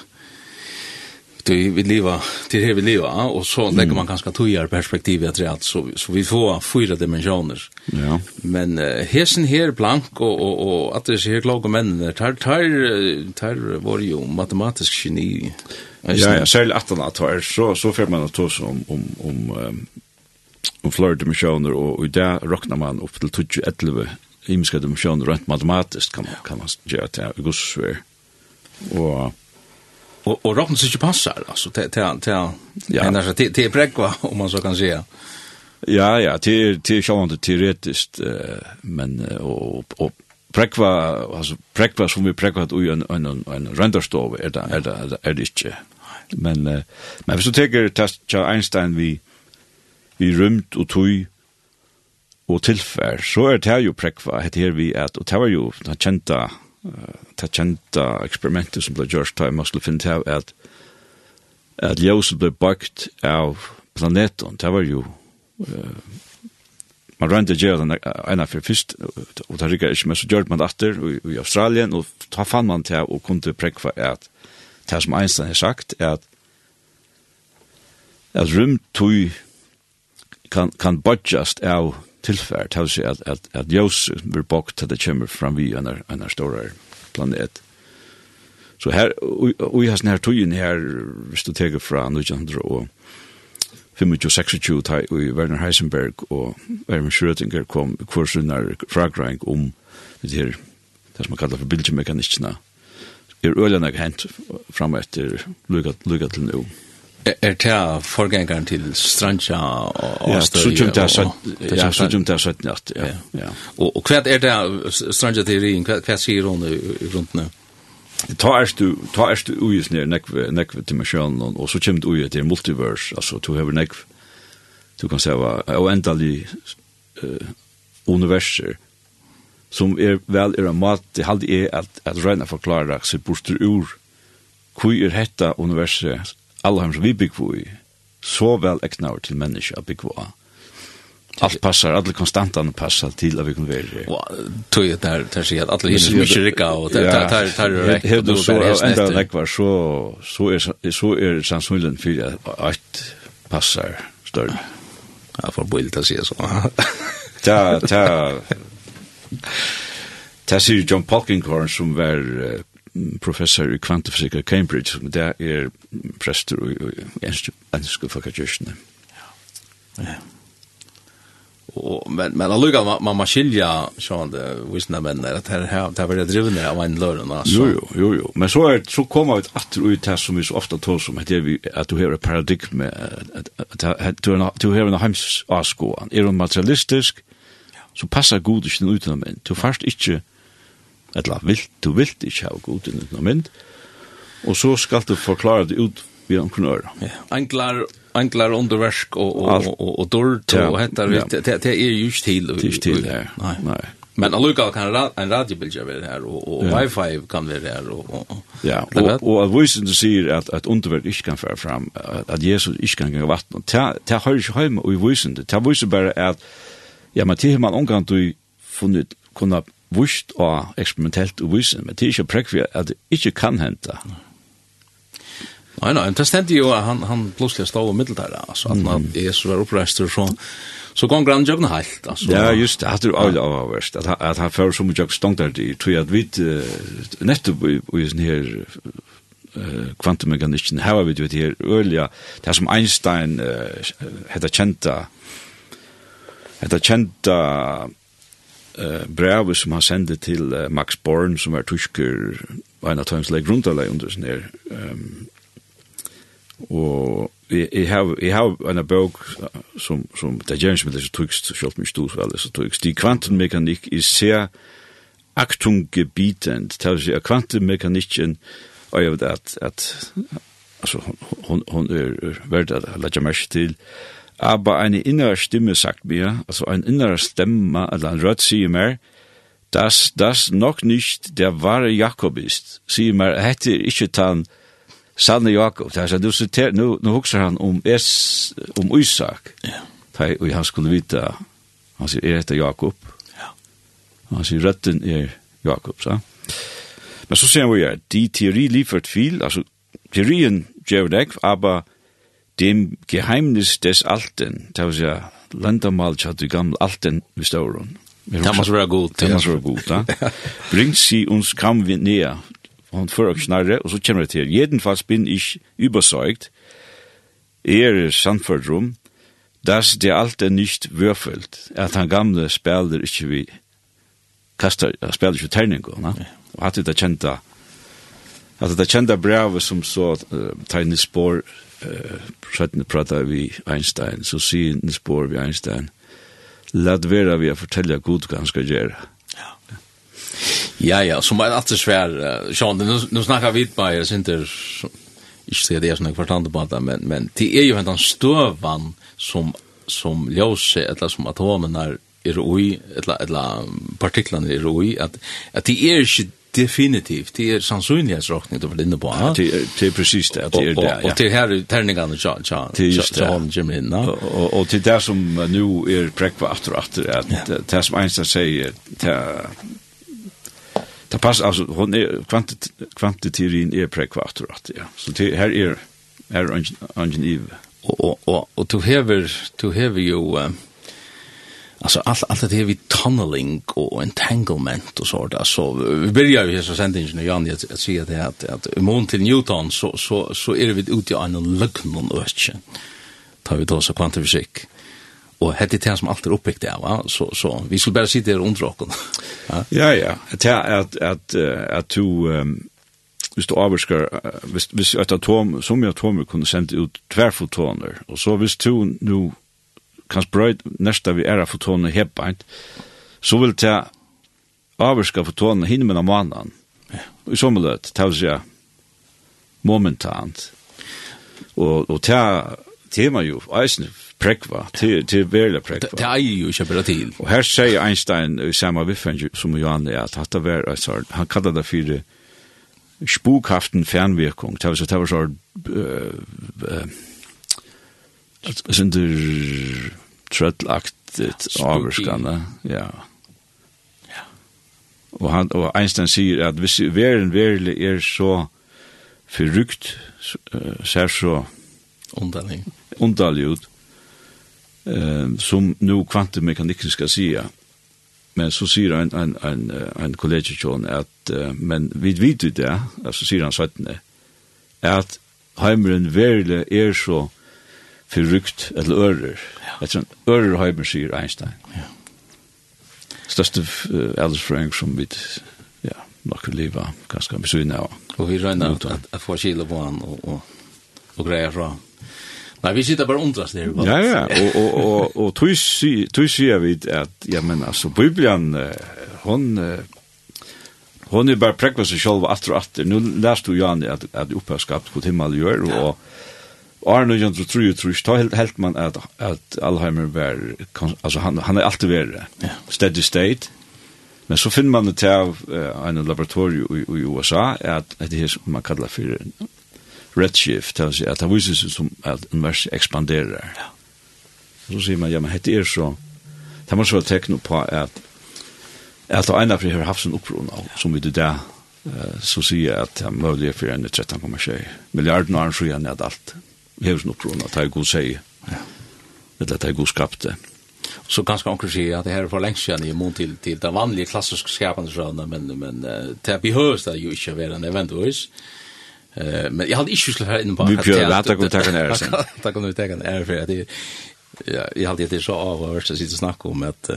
Speaker 1: det vi leva till det vi leva och så mm. lägger man ganska tojar perspektiv att det så så vi får fyra dimensioner.
Speaker 4: Ja.
Speaker 1: Men uh, hesen här blank och och och att det är kloka män där tar tar tar var ju matematisk geni.
Speaker 4: Ja, ja, själv att han tar så så får man att ta om om om um, om flera dimensioner och och där räknar man upp till 12 11 imiska dimensioner rent matematiskt kan man kan man göra det. Guds och
Speaker 1: och och rocken sig passar alltså till till till ja annars till till prekva om man så kan säga.
Speaker 4: Ja ja, till till själva teoretiskt men och och prekva alltså prekva som vi prekvat i en en en renderstove är det är det är det inte. Men men hvis du tar test Einstein vi vi rymt och tog og tilfær, så er det her jo prekva, hette vi at, og det var jo den kjenta ta kjenta eksperimentet som ble gjørst da man skulle finne til at at ljóset ble bakt av planeten, det var jo uh, man rønte gjør den ena for fyrst og det rikker ikke, men så gjør man det i Australien og da fann man til og kunne prekva at det som Einstein har sagt er at at rymtøy kan, kan bodjast av tilfær til å si at, at, at ljøs blir bakt til det kommer fram vi en en større planet. Så her, og i hans nær tøyen her, hvis du teker fra 1900 og 25-26 ta i Werner Heisenberg og Erwin Schrödinger kom kursunar fragreing om det her, det som man kallar for bildjemekanikkina, er øyla nek hent fram etter lukka til nu
Speaker 1: er det forgjengeren til Strandja og
Speaker 4: Astøy? Ja, Sujum der Søtnjart. Sujum der Søtnjart, ja.
Speaker 1: Og hva er det Strandja til Rien? Hva sier hun i grunnen?
Speaker 4: Ta er du, ta er du uis nir nekve, nekve til masjonen, og så kjem du uis til multiverse, altså du hever nekve, du kan seva, og endelig li universer, som er vel er en mat, det halde er at, at regna forklara seg borster ur, hvor er hetta universet alle hans vi bygg i, så vel eknar til menneska bygger av. Allt passar, alla konstantan passar til att vi kan vara
Speaker 1: det. Och tog det där, där säger att alla är mycket rika och där där där där
Speaker 4: rätt. Hur du så ända räck var så så är så är sannsynligen för att passar större.
Speaker 1: Ja, för bild att se så.
Speaker 4: Ja, ja. Det ser John Polkinghorn som var professor i kvantefysik i Cambridge, som det er prester i enske folkekirkene.
Speaker 1: Ja. Og, men, men alluga man, man skilja sånn det visna mennene, at her, her, her var det av en løren. Altså.
Speaker 4: Jo, jo, jo, jo. Men så, er, så kommer ut at ut her som vi så ofte tar som, at, vi, at du har et paradigme, at, at, at du har en heims asko. Er du materialistisk, så passar god ikke den utenom en. Du først ikke, eller vilt, du vilt ikke ha god inn uten mynd, og så skal du forklare det ut vi har øra.
Speaker 1: Ja. Enklar, enklar underversk og, og, og, og, og dård ja. og hettar, ja. det, det er jo ikke til.
Speaker 4: Det er ikke til, ja.
Speaker 1: Nei.
Speaker 4: Nei.
Speaker 1: Men allukal kan ra en radiobilja være her, og, og ja. wifi kan være her. Og, og,
Speaker 4: ja, og, og, og at vysen du sier at, at underverk ikke kan føre fram, at Jesus ikke kan gjøre vatten, det har ikke hjemme i vysen det. Det vyser bare at, ja, men til man omgang du funnet kunne vust og eksperimentelt og vist, men det er ikke prekvi at det ikke kan hente.
Speaker 1: Nei, nei, det stendte jo at han, han plutselig stod og middeltar, altså, at når Jesus var oppreist, og så, så kom han jøkken helt, altså.
Speaker 4: Ja, just det, at det avgjør av verst, at, at han fører så mye jøkken stånd der, jeg tror at vi nettopp i, i sånne her uh, kvantummekanikken, her vi det her ølige, det er som Einstein uh, hette kjenta, hette kjenta uh, brevet som han sendte til uh, Max Born som er tysker en av times leg rundt alle under sånn her um, og jeg har jeg har en bok som som det gjerne med det tysk skjølt mig stor vel så tysk die kvantenmekanik is sehr aktung gebietend si at kvantenmekanikken og jeg vet at at altså hon hon er verda lage mest til aber eine innere Stimme sagt mir, also ein innerer Stimme, also ein Rött sie mir, dass das noch nicht der wahre Jakob ist. Sie mir, hätte ich getan, Sanne Jakob, altså, du citerer, nu, nu huxar han om, es, om Isak,
Speaker 1: ja.
Speaker 4: Yeah. og han skulle vita, han sier, er etter Jakob,
Speaker 1: ja.
Speaker 4: han sier, røtten er Jakob, så. Men så sier han, de teori liefert viel, altså, teorien gjør det, aber dem Geheimnis des Alten, det var ja, landamal tjatt i gamle Alten vi stauron.
Speaker 1: Det måste vara god.
Speaker 4: Det måste vara god, ja. Bringt sie uns kam vi näher und für euch schnarre und so kjenner vi til, jedenfalls bin ich überzeugt, er sannfordrum, dass der Alte nicht würfelt, at han gamle spelder ich vi, kastar, spelar ikkje terningo, na? Og hatt det kjenta, hatt det kjenta brevet som så uh, tegnis spår, uh, prata vi Einstein, så sier en spår vi Einstein, lad vera vi a fortella god hva han skal gjøre.
Speaker 1: Ja. Ja, ja, som er alltid svær, uh, Sean, nu, nu snakkar vi på, jeg synter, ikke sier det er sånn jeg forstande på det, men, men det er jo hentan støvan som, som ljøse, eller som atomen er er oi, eller eller partiklene er oi, at, at de er ikke Definitivt, det er sannsynlighetsrockning du var inne på. Ja,
Speaker 4: det, er, det er precis det, det er det,
Speaker 1: ja. Og til her er terningene tja, tja, tja, tja, han kommer inn.
Speaker 4: Og, og til det som nu er prekva atter og atter, at
Speaker 1: ja.
Speaker 4: det som Einstein sier, det Det pass alltså hon är kvantit kvantitetin är prekva atter och atter, ja. Så det här är här är ungen
Speaker 1: och och och du hever du hever ju Alltså allt allt det vi tunneling och entanglement och sånt så vi börjar ju så sent ingen Jan jag att säga det att att imorgon till Newton så så så är vi ute i en lugn och ösche. Tar vi då så kvantfysik. Och hette det som alltid uppbyggt det va så så vi skulle bara sitta där under och. Ja
Speaker 4: ja, det är att att att to hvis du avvarskar, hvis, hvis et atom, som atom kunne sendt ut tverfotoner, og så hvis du nu kan sprøyt nesta vi er fotonen hebbeint, så vil det avvarska fotonen hinne med mannen. I sommer løt, det vil si momentant. Og, og det tema jo, eisen prekva, til, til
Speaker 1: verla
Speaker 4: prekva.
Speaker 1: Det er jo ikke bare til.
Speaker 4: Og her sier Einstein, i samme viffen som Johan, at hatt var, han kallar det for spukhaften fernvirkung, det var så, det var så, Sindur trøllaktigt avvarskane, ja. ja. Og, han, og Einstein sier at hvis verden verlig er så forrykt, uh, ser så
Speaker 1: underlig,
Speaker 4: underlig ut, eh, som nu kvantemekanikken skal sige, men så sier en, en, en, en kollegiekjån at, uh, men vi vet jo det, så sier han 17, at heimeren verlig er så förrykt eller örer. Ja. Ett sånt örer heimer, sig Einstein.
Speaker 1: Ja.
Speaker 4: Største äh, äldresföräng som vi ja, nok vil leve ganske besynna av.
Speaker 1: Och vi röjnar
Speaker 4: att,
Speaker 1: att, att få kilo på han och, och, och grejer fra. Nej, vi sitter bara undras där.
Speaker 4: Ja, ja, og, og, og, og tog sier vi at, ja men alltså, Bibeln, hon, hon er bare prekva seg selv att og att. Nå lærte du Jan, at, an oppe har skapt på himmel gör och, År tror ta helt, helt man at, at Alzheimer var, altså han, han er alltid verre,
Speaker 1: yeah.
Speaker 4: steady state, men så finner man det til av uh, en laboratorium i, i USA, at, at det er som man kallar for redshift, det vil si at det viser seg som at universet ekspanderer. Ja. Så sier man, ja, men hette er så, det må så være tekno på at, at det ene fri har haft sin opprona, ja. som vi det der, uh, så sier jeg at det er mulig for en 13,6 milliarden år, så gjerne at alt hevs nok krona, det er god seg,
Speaker 1: Ja.
Speaker 4: eller det er god skapte.
Speaker 1: Så ganske anker sier at det her er for lengst siden i mån til, til den vanlige klassiske skapende men, men uh, det behøves det jo ikke å være en eventvis. Uh, men jeg hadde ikke skulle høre inne på
Speaker 4: Vi
Speaker 1: prøver
Speaker 4: at det kan vi ta en ære sen.
Speaker 1: Det kan vi ta en ære for. Jeg hadde ikke så av å sitter og snakke om at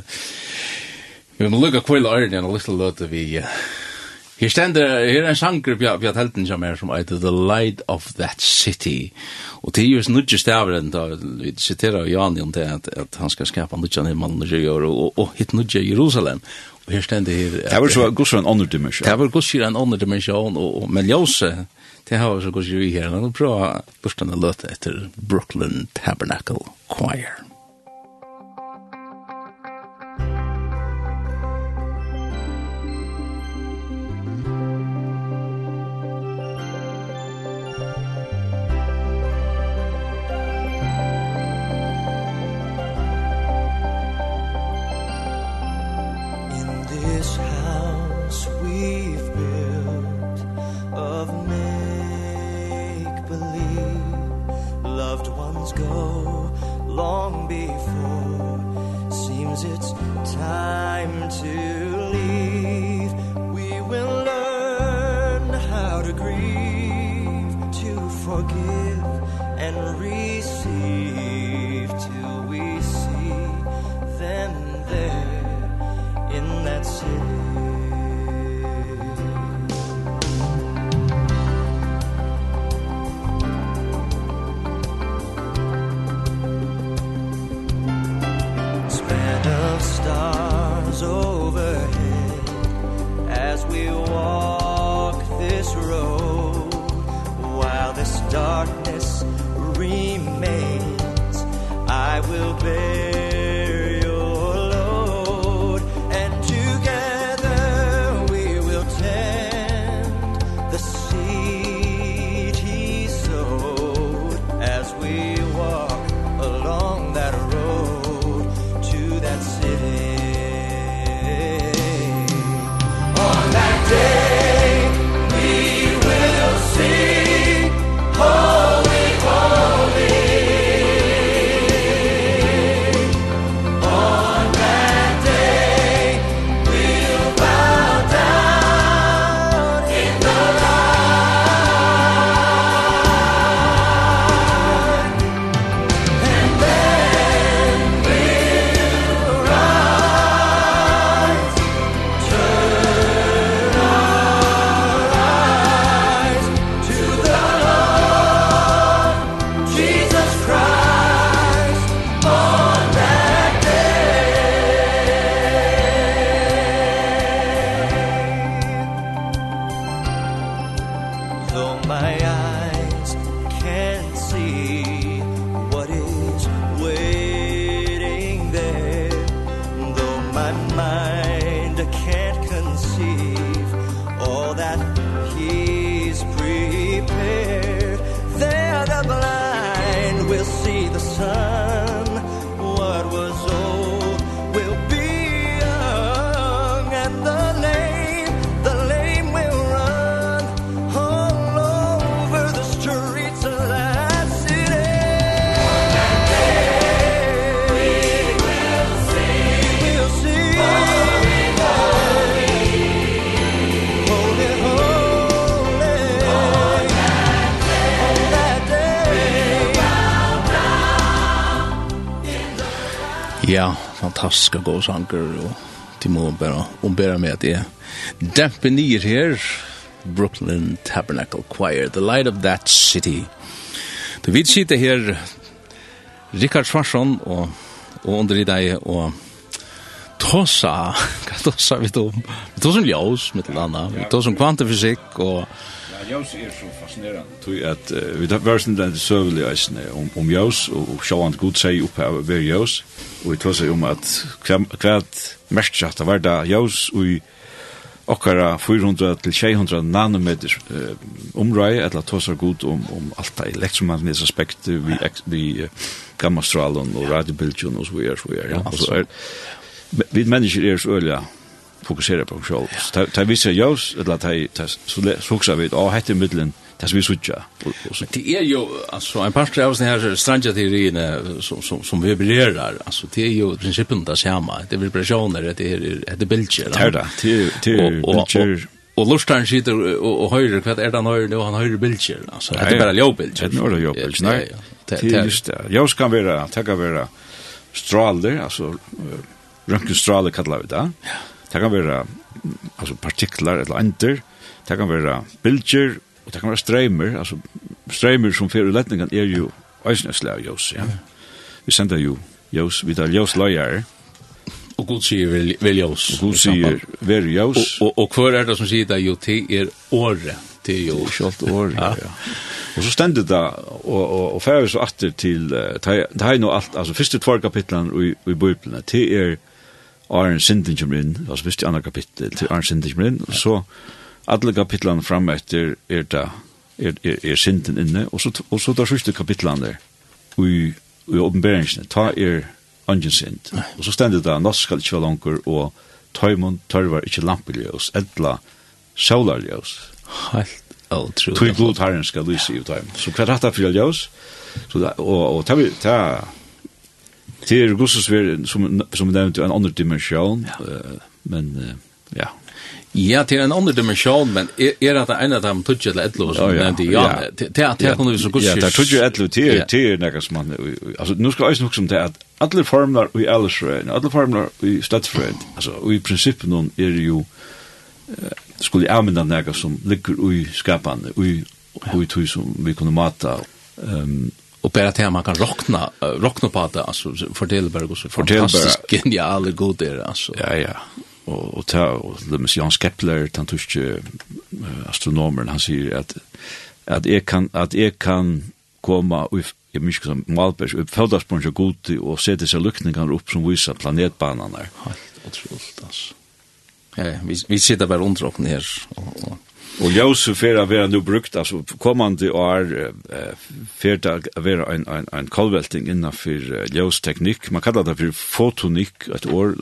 Speaker 1: vi må lukke kvile ørene og lytte løte vi Uh, Her stender, her er en sanger på at helten som er som heter The Light of That City. Og det til just nudje stavren, da vi siterer Jan om det, at, at han skal skapa nudjan i mannen og gjør, og, og hit nudje Jerusalem.
Speaker 2: Og her stender her...
Speaker 4: Det var så gos en andre dimensjon.
Speaker 2: Det var gos en andre dimensjon, og, og men ljøse, det har så gos
Speaker 1: i her, og bra, bra, bra, bra, bra, bra,
Speaker 2: bra, fantastiska gåsanker og de må bare om med at det dämpa nyer her Brooklyn Tabernacle Choir The Light of That City. Du vet sitte her Richard Svarsson og, og under i deg og tossa hva tossa vi då vi tossa ljus med landa vi tossa kvantifysik
Speaker 4: och Jaus er så fascinerande. Tui at uh, vi tar versen den sövlig eisne om, om Jaus og, og sjåan god seg oppe av ver Jaus og vi tar seg om at kvært mest at det var da Jaus og okkara 400 til 600 nanometer uh, omrøy etla tosar god om, om alt det elektromagnetiske aspekt vi, vi uh, gammastralen og radiobilgen og så videre, så videre. Ja, ja. Vi mennesker er så øyla fokusera på sjálv. Ta ta vi jós ella ta ta så fokusar vi och hette mittlen det som vi suttja.
Speaker 2: Det är ju alltså en par av såna här strandja teorierna som som som vi berörar alltså det är ju principen där samma det vibrationer det är det bilder.
Speaker 4: Det är det. Det
Speaker 2: är
Speaker 4: bilder
Speaker 2: og lustan sitter og, og høyre, hva er han høyre, og han høyre bilder, altså, det
Speaker 4: er
Speaker 2: bare ljåbilder.
Speaker 4: Det er bare
Speaker 2: ljåbilder,
Speaker 4: nei,
Speaker 2: det
Speaker 4: er just det. Ljås kan være, det kan være stråler, altså, rønkenstraler kallar vi det, ja Det kan være altså, partiklar eller ender, det kan være bilder, og det kan være streimer, altså streimer som fyrir letningen er jo eisneslega ljós, ja. Vi sender jo ljós, vi tar ljós løyere.
Speaker 1: Og god sier vel, vel ljós.
Speaker 4: Og Gud sier vel ljós.
Speaker 1: Og, og, og hver er det som sier det? Jo, til er året. til er jo
Speaker 4: kjalt året, ja. ja. Og så stendet det, og, og, og færre så atter til, det er noe alt, altså første tvær kapitlene i, i Bibelen, det er Arne Sinten kommer inn, altså visst i andre kapittel til Arne Sinten kommer inn, og så alle kapitlene frem etter er det er, er, er Sinten inne, og så, og så tar siste kapitlene der, i, i åpenberingsene, ta er Angen Sint, og så stender det Nå skal ikke være langer, og Tøymon tørvar ikke lampeljøs, edla sjålarljøs.
Speaker 1: Helt utrolig.
Speaker 4: Tøy blod herren skal lyse i Tøymon. Så hva er dette for ljøs? Så det, og, og, og Det är Gustavs som som nevnte en annen dimensjon, dimension men ja.
Speaker 1: Ja, det är en annen dimensjon, men är det en av dem tøtje eller etlo som
Speaker 4: nämnde ja.
Speaker 1: nevnte? Ja, Det att det vi så Gustavs.
Speaker 4: Ja, det er touch etlo
Speaker 1: det
Speaker 4: det nekka som man altså, nu skal jeg nog som det at alle formler i Elsrön, alle formler i stedfrøen, altså, og i princip er jo ju skulle använda något som ligger i skapande i i tog som vi kunde mata
Speaker 1: ehm Och bara det man kan rockna rockna på det alltså Fortelberg
Speaker 4: och så
Speaker 1: fantastiskt geniala god där alltså.
Speaker 4: Ja ja. Och och ta och Lemmes Jan Kepler den tyske astronomen han säger att att jag kan att jag kan komma och jag minns som Malbergs upp födelsespunkt och god och se dessa luckningar upp som visar planetbanan där.
Speaker 1: Helt otroligt alltså. Ja, vi vi sitter bara runt och ner och Og
Speaker 4: ljøse fer å være nu brukt, altså kommande år uh, fer det a vera en, en, en kolvelting innanfor ljøsteknikk. Man kallar det for fotonikk, et år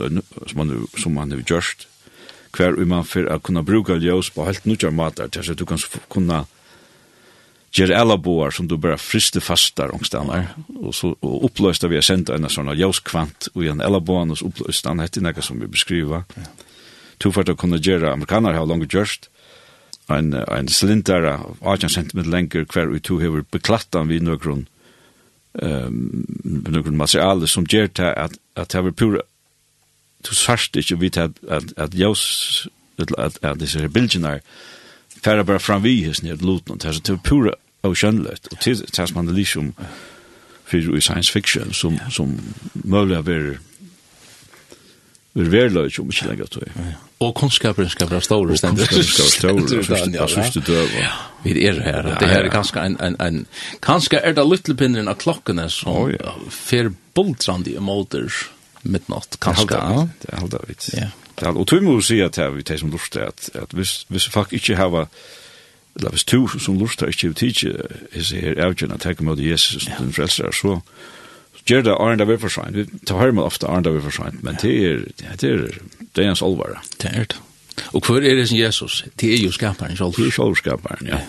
Speaker 4: som man, som man har gjort. hver um man fer å kunne bruke ljøs på helt nukjar matar, til at du kan kunna gjøre alle boar som du bare frister fastar omstander, og så og oppløste vi har sendt en sånn ljøskvant og en alle boan som oppløste, han heter noe som vi beskriva. Ja. Tufart å kunne gjøre, amerikaner har langt gjørst, en, en slintare, 18 cm lenger hver og to hever beklattan vi nøkron um, nøkron materiale som ger til at, at have pura to sarst ikke vidt at, at, at jos at, at er bildene fara bara fram vi hos nere luten det er pura og skjønnløtt og til tas man det liksom fyrir i science fiction som, som mulig ver ver være verløy som ikke lenger ja.
Speaker 1: Og kunnskapen skal være stor, stendur.
Speaker 4: Og kunnskapen skal være stor, og sørste
Speaker 1: ja. Vi er her, det her er ganske en, en, en, ganske er det lyttelpinneren av klokkene som oh,
Speaker 4: ja.
Speaker 1: fer boltrande i måter midnatt, kanskje.
Speaker 4: Det er halda
Speaker 1: vitt,
Speaker 4: det er halda. Og tog må jo si at vi tar som lort, at, at hvis, hvis folk ikke hava, eller hvis to som lort, ikke vi tidsi, her avgjørende at her kommer Jesus som den frelser, så, gjør det Arne David for sent. Vi tar hører man ofte Arne David for sent, men det er, det er, det er hans olvare.
Speaker 1: Det er det. Og hvor er det som Jesus? Det er jo skaparen selv.
Speaker 4: Det er selv skaparen, ja.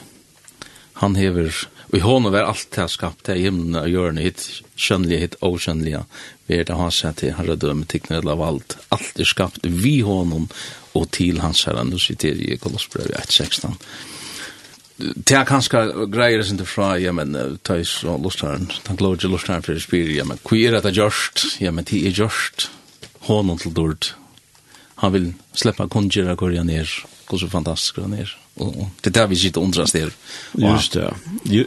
Speaker 1: Han hever, og i hånden var alt det skapt, det er himmelen og hjørnet, hitt skjønnelige, hitt okjønnelige, vi er det han her til herredømme, tikkene av alt. Alt er skapt vi hånden og til hans herre. Nå sitter jeg i Kolossbrevet 1.16. Det er kanskje greier sin tilfra, ja, men ta i så lustaren, ta glod til lustaren for å spyr, ja, men hva er det gjørst? Ja, men det er gjørst. Hånden til dord. Han vil slippe kongjera hvor han er, hvor så fantastisk han er. Og det er det vi sitter undrast der.
Speaker 4: Just det.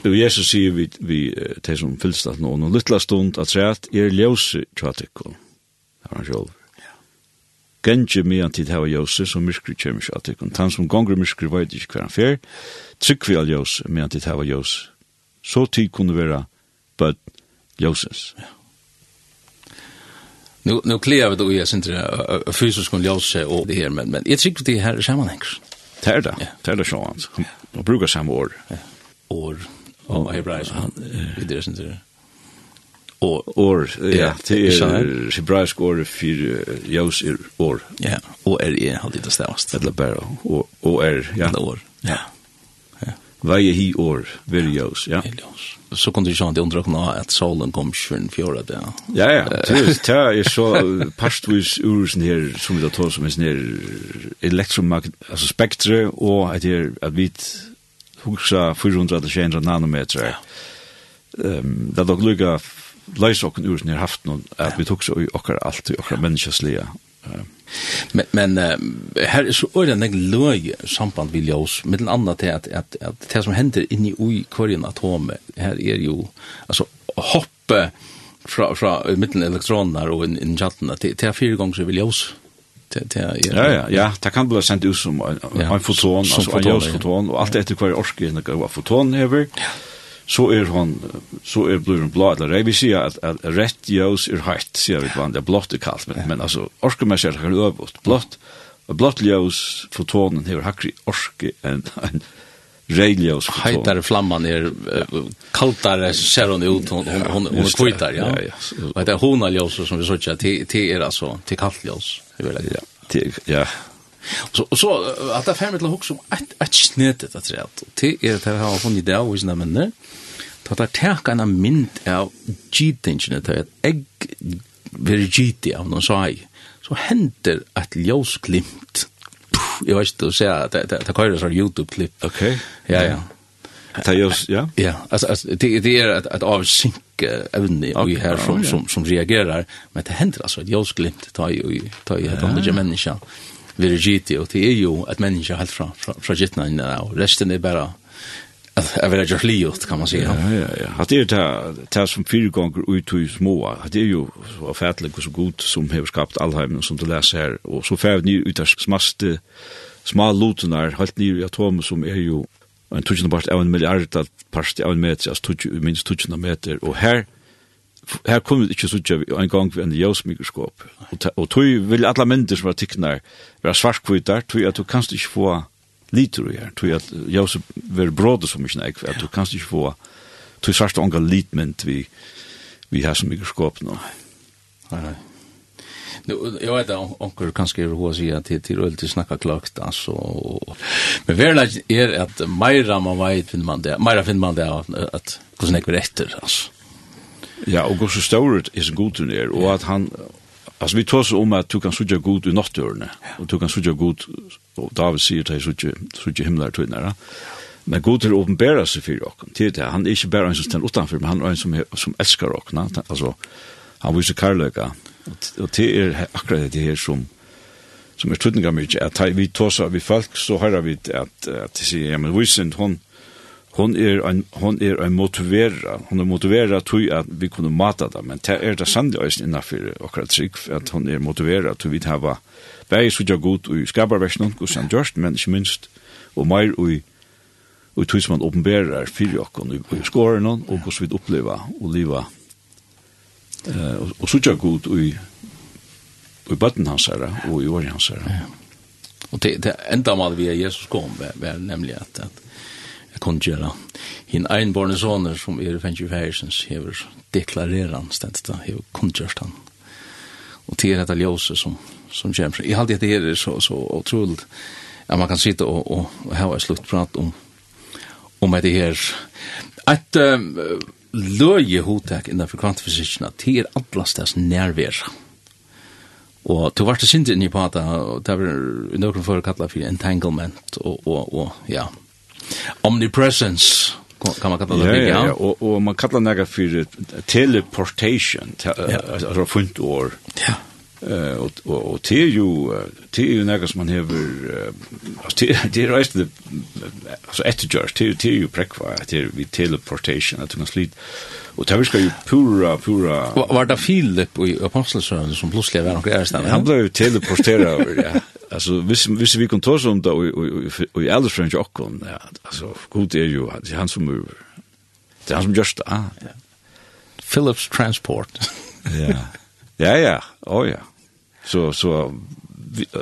Speaker 4: Og Jesus sier vi, vi til som fylstatt nå, noen lytla stund at sett er ljøse tjatikko. Her han sjølver. Genge medan tid hava Jose, som myskri kjem ikke at ikon. Tan som gonger myskri veit ikke hver han fer, trykk vi all Jose medan tid hava Jose. Så tid kunne vera bød Joses.
Speaker 1: Nu, nu kliar vi då i sin fysisk om Jose og det här men, men jag tycker det her sammanhengs.
Speaker 4: Det er det, det er det sjåan. Brukar samme ord.
Speaker 1: År, og hebraisk, det är sin det år.
Speaker 4: or ja. Det er hebraisk år for jøs er år.
Speaker 1: Ja, og er er alltid det stavast.
Speaker 4: Eller bare og og er, ja.
Speaker 1: det år, ja.
Speaker 4: Veie hi år, veri jøs, ja.
Speaker 1: Så kunde ju sjön det undra kunne at solen kom 24 det.
Speaker 4: Ja, ja, det er så pastvis ursen her, som vi da tog som en sånn her elektromagnet, altså spektre, og at vi hugsa 400-600 nanometer. Ja. Um, det er nok lukka leis okken ur som haft noen, at vi tok så i okkar alt, i okkar menneskeslige.
Speaker 1: Men, men här är så øyne en löj samband vill jag oss med den andre til att att det som händer inne i kvarjen atom här är ju alltså hoppe fra, fra mitten elektroner og in, in chatten kjantene, det til fire ganger så vil ljøs.
Speaker 4: Ja, ja, ja, det kan bli sendt ut som en, en foton, altså en ljøsfoton, og alt etter hver orske, en foton hever, ja så er hon så er blur blå eller rei vi ser at, at rett ljós er heitt ser vi vann det blått er kallt men, men altså orske mer ser kan øvast blått og blått ljós fotonen her hakri orske en, en rei ljós
Speaker 1: heitare flamman er kaltare ser hon ut hon hon, hon hon kvitar ja,
Speaker 4: ja, ja.
Speaker 1: Så, og det er hona ljós som vi såg til til er altså til kallt ljós ja,
Speaker 4: til, ja.
Speaker 1: Så så att det fem till hooks som ett ett snett det att säga till är det har hon idé och såna men ta ta tärka en mynd av gitingen det ägg very giti av noen sai så händer ett ljusglimt Jeg vet ikke, du ser, det det kallas på youtube klipp
Speaker 4: Ok.
Speaker 1: ja ja.
Speaker 4: Det er just ja.
Speaker 1: Ja, alltså alltså det det är att att avsink ävne
Speaker 4: i
Speaker 1: här som som som reagerar men det händer alltså ett ljusglimt ta i ta i ett annat människa vi gitti, og det er jo et menneske helt fra, fra, fra gittna innan, og resten er bara at jeg vil ha gjort livet, kan man si.
Speaker 4: Ja, ja, ja. At det er det som fire ganger ut i små, det er jo så fætlig og så god som har skapt allheimen som du leser her, og så fær vi nye ut av smaste, små loten her, helt nye i atomet som er jo en tusen part av en milliard part av en meter, altså minst tusen meter, og her her kunne vi ikke sutja en gang ved en jøsmikroskop. Og og tog vil alle myndir som er tikknar være svartkvitar, tog at du kanst ikke få liter i her, tog at jøs vil bråde som ikke nek, at du kanst ikke få tog svart unga litmynd vi, vi har som mikroskop nå.
Speaker 1: Nei, nei. Nu, jag vet att onkel kanske är hos i att till öl till snacka klart alltså. Men väl är att Maira man vet finner man det. Maira finner man det att hur snäck vi rätter alltså.
Speaker 4: Ja, og hvor så is er så god er, og at han, altså vi tar så om at du kan sutja god i nattørene, og du kan sutja god, og David sier til sutja, sutja til tøyner, men god er åpenbæra seg for okken, til det, han er ikke bare en som stender utanfor, men han er en som, som elskar okken, altså, han viser karløyga, og det er akkurat det her som, som er tøytninga mykje, at vi tar så vi folk, så hører vi at, at, sé at, at, at, at, hon er ein hon er ein motivera hon er motivera tui at vi kunne mata det, men det er det sannlig også innenfor akkurat trygg at hon er motivera tui vi hava vei sudja god i skabarversjonen hos han just men ikke minst og meir og og tui som openberar fyrir okkum og i skåren og hos vi oppleva og liva eh, og, og sudja god i i bøtten hans herre og i åren hans herre.
Speaker 1: Og det, det enda mal vi er Jesus kom var nemlig at, at jeg kunne gjøre. Hinn egenborne sånner som er fengt i færsens hever deklarerer han stedet da, hever kunngjørst han. Og til dette ljøse som, som kommer. Jeg halte det her så, så utrolig at man kan sitte og, og, og ha et slutt prat om, om det her. Et um, løye hotek innenfor kvantfysikken at det er atlastes nærvær. Og til hvert sinne inni på at det var noen for å kalle for entanglement og, og, og ja, omnipresence kan man kalla det,
Speaker 4: ja. Ja, ja. Og, og man kallar det for teleportation, te,
Speaker 1: ja.
Speaker 4: altså funnet år.
Speaker 1: Ja.
Speaker 4: Uh, og, og, og det er jo, det er jo nægge som man hever, uh, altså det er reist det, altså ettergjørs, det er jo prekva, det er vi teleportation, at du kan slite, og det virker jo pura, pura...
Speaker 1: Var, var det Philip i Apostelsøren som plutselig var noe ærestand?
Speaker 4: Han ble jo teleporteret over, ja. Alltså visst visst vi kan ta oss om det och och i äldre främst och kon ja alltså god är ju han som det är han som just ah
Speaker 1: Philips transport.
Speaker 4: ja. Ja ja, oh ja. Så så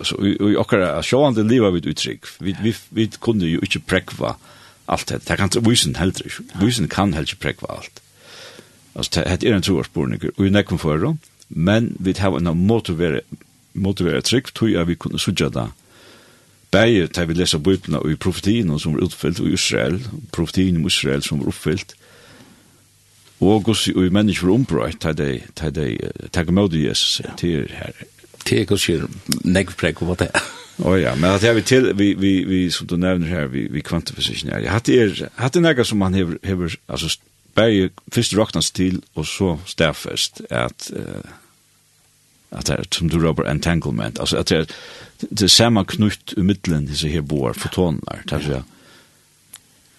Speaker 4: så vi okkara sjóandi liva við uttrykk. Vi vi vi kunnu jo ikki prekva alt det. Det kan vísin heldur ikki. Vísin kan heldur prekva alt. Altså det er en trúarspurningur og i nekkum fyrir, men vi har en motivera måtte være trygt, tog jeg vi kunne sudja da. Bæger da vi leser bøyblene og i profetien som var utfyllt i Israel, profetien om Israel som var oppfyllt, og gos i mennesker ombrøyt da de, da de, til de, til Jesus til her.
Speaker 1: Til gos i negvprek på det.
Speaker 4: Å ja, men at jeg vil til, vi, vi, vi, som du nevner her, vi, vi kvantifisisjonerer, hatt er, hadde er nega som han hever, hever, altså, bæger, fyrst råknas til, og så stafest, at, uh, att det er som du råber entanglement alltså att det er det samma knut i middelen disse her bor fotoner där så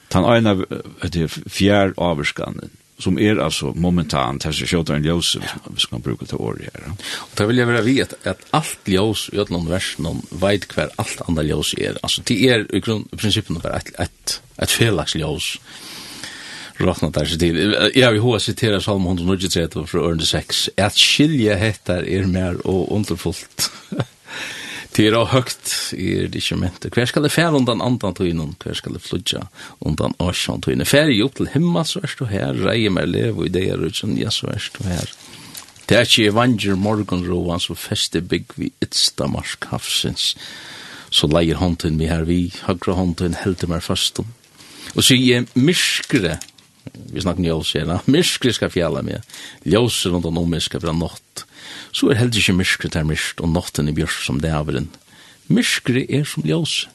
Speaker 4: tan ena det fjär avskannen som är alltså momentant här så kjøter en ljus som vi ska bruka till her.
Speaker 1: här. Och vil vill jag bara veta att allt ljus i alla universum om vid kvar allt andra ljus är alltså det är i grunn i principen bara et, ett ett felaktigt ljus. Råkna der seg til. Jeg vil hva sitera Salm 193 fra Ørne 6. At skilje hettar er mer og underfullt. Det er høgt, er det ikke mente. Hver skal det fære undan andan tøynen? Hver skal det fludja undan åsjan tøynen? Fære jo til himmel, så er og her, reie mer lev og ideer ut som, ja, så er og her. Det er ikke evanger morgenroan som feste bygg vi ytsta marsk hafsins. Så leier hånden vi her vi, høyre hånden helter meg fastum. Og så jeg myrskre vi snakker ljøs igjen, myrskri skal fjalla med, ljøs rundt om myrskri fra nått, så er heldig ikke myrskri til myrst, og nåtten i bjørs som det er den. Myrskri er som ljøs.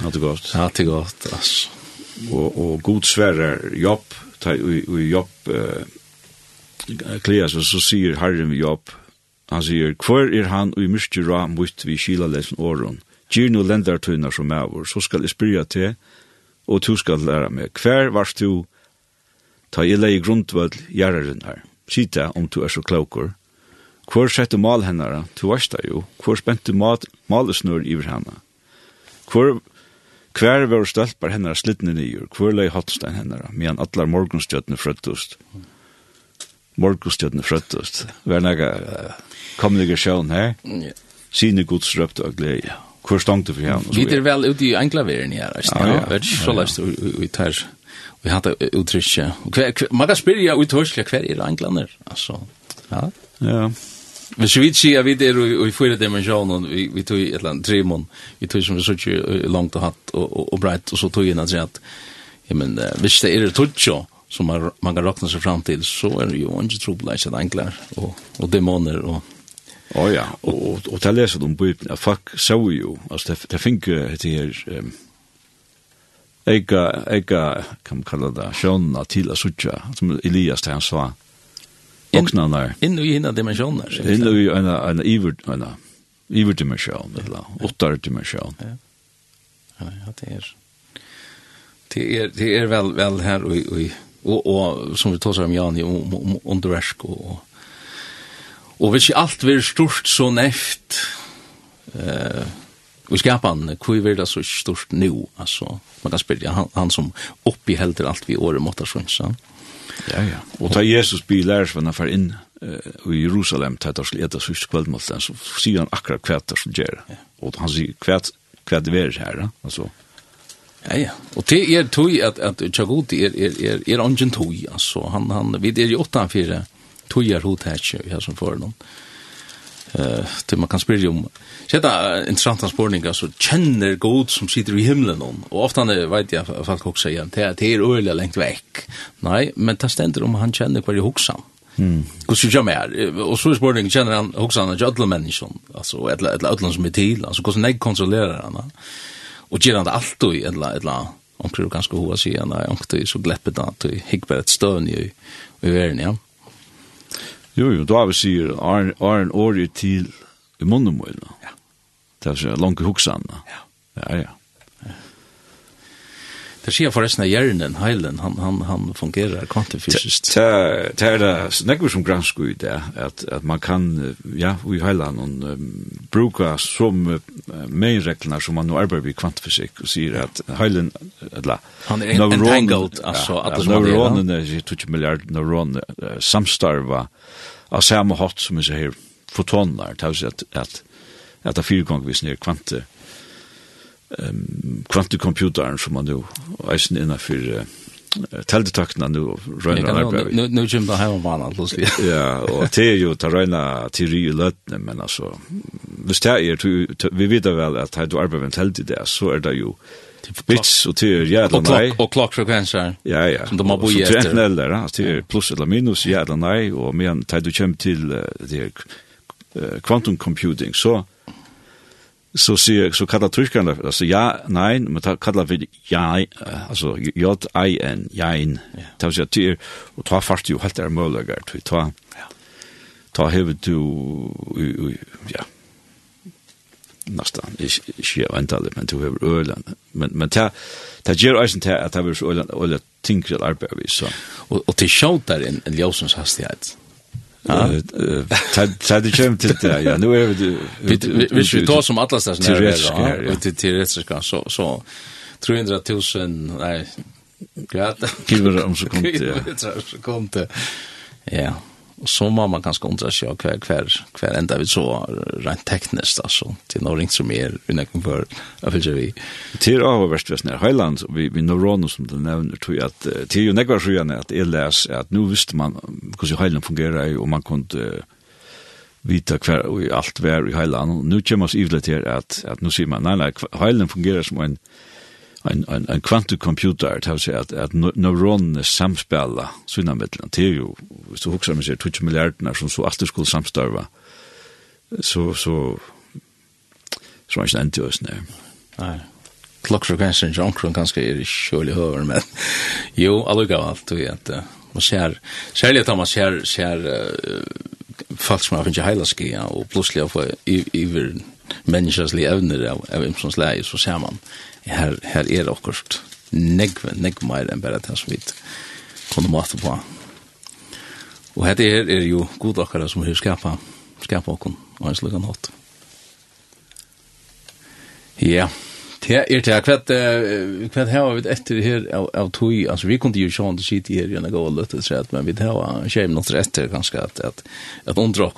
Speaker 4: Ja, det er godt.
Speaker 1: Ja, det er godt, altså.
Speaker 4: Og, og god sverer jobb, ta, og, og jobb uh, klias, og så sier herren vi jobb, han sier, hver er han og i myrskri ra mot vi kila lesen åren, Gjør no lendartøyner som er vår, så skal jeg spyrja til, og du skal læra meg. Hver varst du Ta i lei grundvall gjerraren her. Sita om du er så klokur. Hvor sette mal hennara, tu varsta jo. Hvor spente mal, malesnur iver henne. Hvor Hver var stølpar hennara slittne nyer, hver lei hotstein hennara, medan allar morgonstjötne frøttust. Morgonstjötne frøttust. Vær nega uh, kommunikasjon her, sine gods røpt og glede. Hvor stangte for henne?
Speaker 1: Vi er vel ute i englaveren her,
Speaker 4: ja, ja,
Speaker 1: ja, ja, ja, ja, ja, ja, vi har det uttrykket. Man kan spyrja ut hörsliga kvar er Englander. Altså, ja.
Speaker 4: Ja.
Speaker 1: Men så vidt sier vi der i fyra dimensjonen, vi, vi tog et eller annet trimon, vi tog som vi så ikke langt og hatt og, og, og breit, og så tog inn at sier at, ja, men uh, hvis det er det tutsjo som man, man kan rakna seg fram til, så er det jo ikke trobeleis at engler og, og demoner og
Speaker 4: Oh ja, og, og, og det leser de på Bibelen, at folk så jo, altså det, det finner det her, um, Ega, ega, kan man kalla det, sjånna til a sutja, som Elias til han sa. okna han er.
Speaker 1: Inn i hinna dimensjoner.
Speaker 4: Inn i en hina iver, en iver dimensjon, eller åttar dimensjon.
Speaker 1: Ja, ja, det er, det er, det er vel, vel her, og, og, og, og som vi tåsar om Jan, om, om, om underversk, og, og, og hvis ikke alt blir stort så neft, eh, Och skapan hur vill det så stort nu Altså, man kan spela han, han som oppi helder alt vi året måtte så.
Speaker 4: Ja ja. Og ta Jesus bilar för när inn uh, i Jerusalem tätar skulle äta sist kvällmål sen så sier han akkurat hva det som ger. Og han sier hva kvätt det her, här altså.
Speaker 1: Ja ja. Og det er tog at, at Chagoti er, er, er, er ungen tog altså. han han vi er jo åttan fire tog er hot här ju som för noen. Eh, det man kan spyrja om. Så det är intressanta spårningar så känner god som sitter i himlen om. Och ofta när vet jag folk också säger att det är öliga långt veck. Nej, men det ständer om han kjenner kvar i hoxan. Mm. Och så jag mer. Och så spårning kjenner han hoxan av jag alla människan. Alltså ett ett som är till. Alltså hur snägg kontrollerar han. Och ger han det allt och ett ett Onkel du ganska hoa sig när onkel du så gläppet att du hickar ett stön i i världen ja.
Speaker 4: Mm Jo, jo, David sier, er en årig til i munnen må
Speaker 1: Ja.
Speaker 4: Det er så langt hoksan.
Speaker 1: Ja.
Speaker 4: Ja, ja.
Speaker 1: Det sier forresten av hjernen, heilen, han, han, han fungerer kvantifysiskt.
Speaker 4: Det er det snakker som gransker i det, at, at man kan, ja, i heilen, um, bruka som uh, meireglene som man nå arbeider i kvantifysikk, og sier at heilen, eller,
Speaker 1: han er entangled, altså, at det som han er.
Speaker 4: Neuronene, 20 milliard neuroner, samstarva, av samme hatt som vi ser her, fotoner, det er at, at, at det er fire ganger vi snir kvante, um, kvantecomputeren som man nu eisen innanfyr uh, teldetakten nu røyner
Speaker 1: røyna
Speaker 4: arbeid.
Speaker 1: Nu, nu kjem det her om vanan, plutselig.
Speaker 4: ja, og det er jo ta røyna teori i løtene, men altså, hvis det er, vi vet vel at her du arbeider med telde det, så er det jo, bits och
Speaker 1: tur
Speaker 4: jävla
Speaker 1: nej. Og klokkfrekvenser.
Speaker 4: Ja ja.
Speaker 1: Som de har
Speaker 4: bojat
Speaker 1: efter.
Speaker 4: Så trend där, alltså det pluss eller minus jævla nei. Og men tid du kommer till det quantum computing så så sier så kallar tyskarna alltså ja nej men ta kallar vi ja alltså j i n ja in ta så till och ta fast ju helt är möjligt att ta ta hevet du ja nästan inte eventuellt men du har ölen men men ta ta ger eisen ta att ha så ölen ölen tänker att arbeta vi så
Speaker 1: och och till shout där en en ljusens hastighet
Speaker 4: Ja, ta ta det kem till det. Ja, nu är
Speaker 1: vi vi vi tar som alla stads
Speaker 4: när
Speaker 1: vi till till rättska så så 300 000 nej. Grat.
Speaker 4: Kilometer om sekund, så
Speaker 1: kom sekund. Ja. Och så må man ganska undra sig av kvar, kvar, kvar enda vi så rent tekniskt alltså. Det är ringt som är unnäckning för jag vill vi.
Speaker 4: Til är av värst västnär Höjland vi, vi neuroner som du nevner, tror jeg at det är ju näkvar sjöarna at jeg les, at nu visste man hvordan Höjland fungerer, og man kunde vita kvar og alt vær i Höjland. Nu kommer oss ivlet här at, at nu sier man nei, nei, Höjland fungerer som en en en en kvantcomputer det har sig att att neuroner samspelar sina mellan det är ju så huxar man sig 20 miljarder som så alltid skulle samstarva så så så är det inte just nu
Speaker 1: nej klockfrekvensen i omkron ganska är kjølig høver, men jo, allukka av alt, du vet, man ser, særlig at man ser, ser uh, folk som har finnet heilaskia, og plutselig har fått iver menneskeslige evner av, av imsons leie, så ser man, her, her er det akkurat negv, negv mer enn bare det som vi kunne måte på. Og dette er, er jo god akkurat som har skapa, skapa okken og en slik nått. Ja, det er det. Hva er det vi etter her av, av tog? Altså, vi kunne jo sjående sitte her gjennom gå og løtte, men vi har skjevn noe etter kanskje at, at, at undra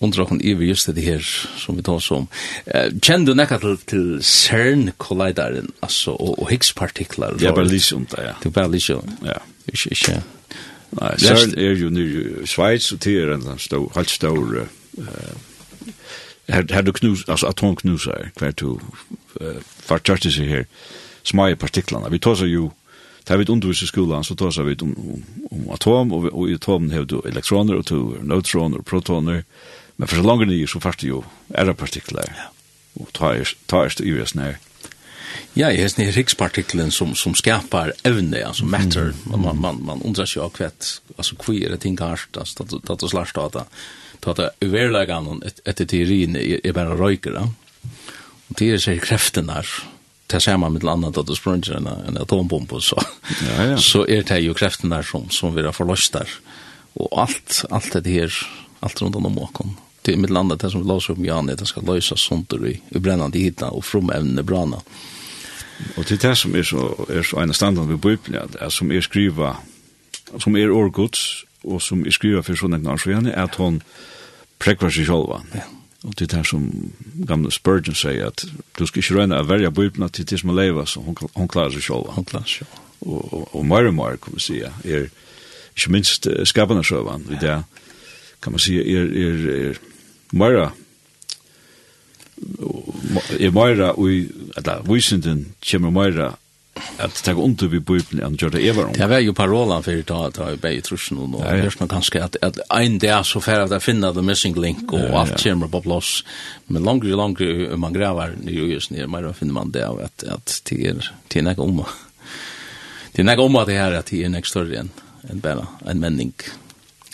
Speaker 1: undrar hon i just det her som vi tar som. Eh, kjenner du nekka til, til CERN kollidaren altså, og, og Higgs-partiklar?
Speaker 4: Jeg bare lyser om det, ja.
Speaker 1: Du bare lyser om?
Speaker 4: Ja.
Speaker 1: Ikke, ikke.
Speaker 4: Nei, CERN er jo nere Schweiz, og det er en stor, halvt stor, uh, her, her du knus, altså atomknuser, hver to, uh, fartjørste seg her, smaie partiklene. Vi tar seg jo, Tar vi ett undervis i skolan så tar vi om, om, om atom och, och i atomen har du elektroner och du neutroner och protoner Men for så langt nye så først jo er partikler. Ja. Og ta er i oss nær.
Speaker 1: Ja, jeg hesne rikspartiklen som, som skapar evne, altså matter. Mm. Man, man, man undrar seg av kvett, altså hva er det ting hardt, altså tatt og slarst av det. Tatt og verleggen etter teorien er bare røyker, da. Og det er seg kreften der, det samme med landet at og sprunger enn atombombo, så,
Speaker 4: ja, ja.
Speaker 1: så er det jo kreften der som, som vi har forløst der. Og alt, alt det her, alt rundt om åkken, til mitt landa det som vi låser om Jan, det skal løsa sånt i, i brennande hitna og from evnene brana.
Speaker 4: Og til det som er så, er så en standard ved Bibelen, at er som er skriva, som er årgods, og som er skriva for sånne gnar, så gjerne, at hon prekvar seg sjolva.
Speaker 1: Ja.
Speaker 4: Og til det som gamle Spurgeon sier, at du skal ikke røyne å verja Bibelen til det som er leiva, så hon, hon klarer seg sjolva.
Speaker 1: Hon klarer seg
Speaker 4: sjolva. Og, og, og mer og mer, kan man si, er ikke minst skapende sjøvann, i det kan man si, er, er, er, Møyra, i ui, eller Vysinden kommer Møyra at ta under vi bibeln enn gjør det ever.
Speaker 1: Det var jo parolan for ta ta i bei trusen og hørs man kanskje at at ein dag så fer at finna the missing link og alt kommer på plass. Men longer og longer man graver jo just ned mer finner man det at at til til nek om. Til nek om at det her at det er nek større enn en bare en menning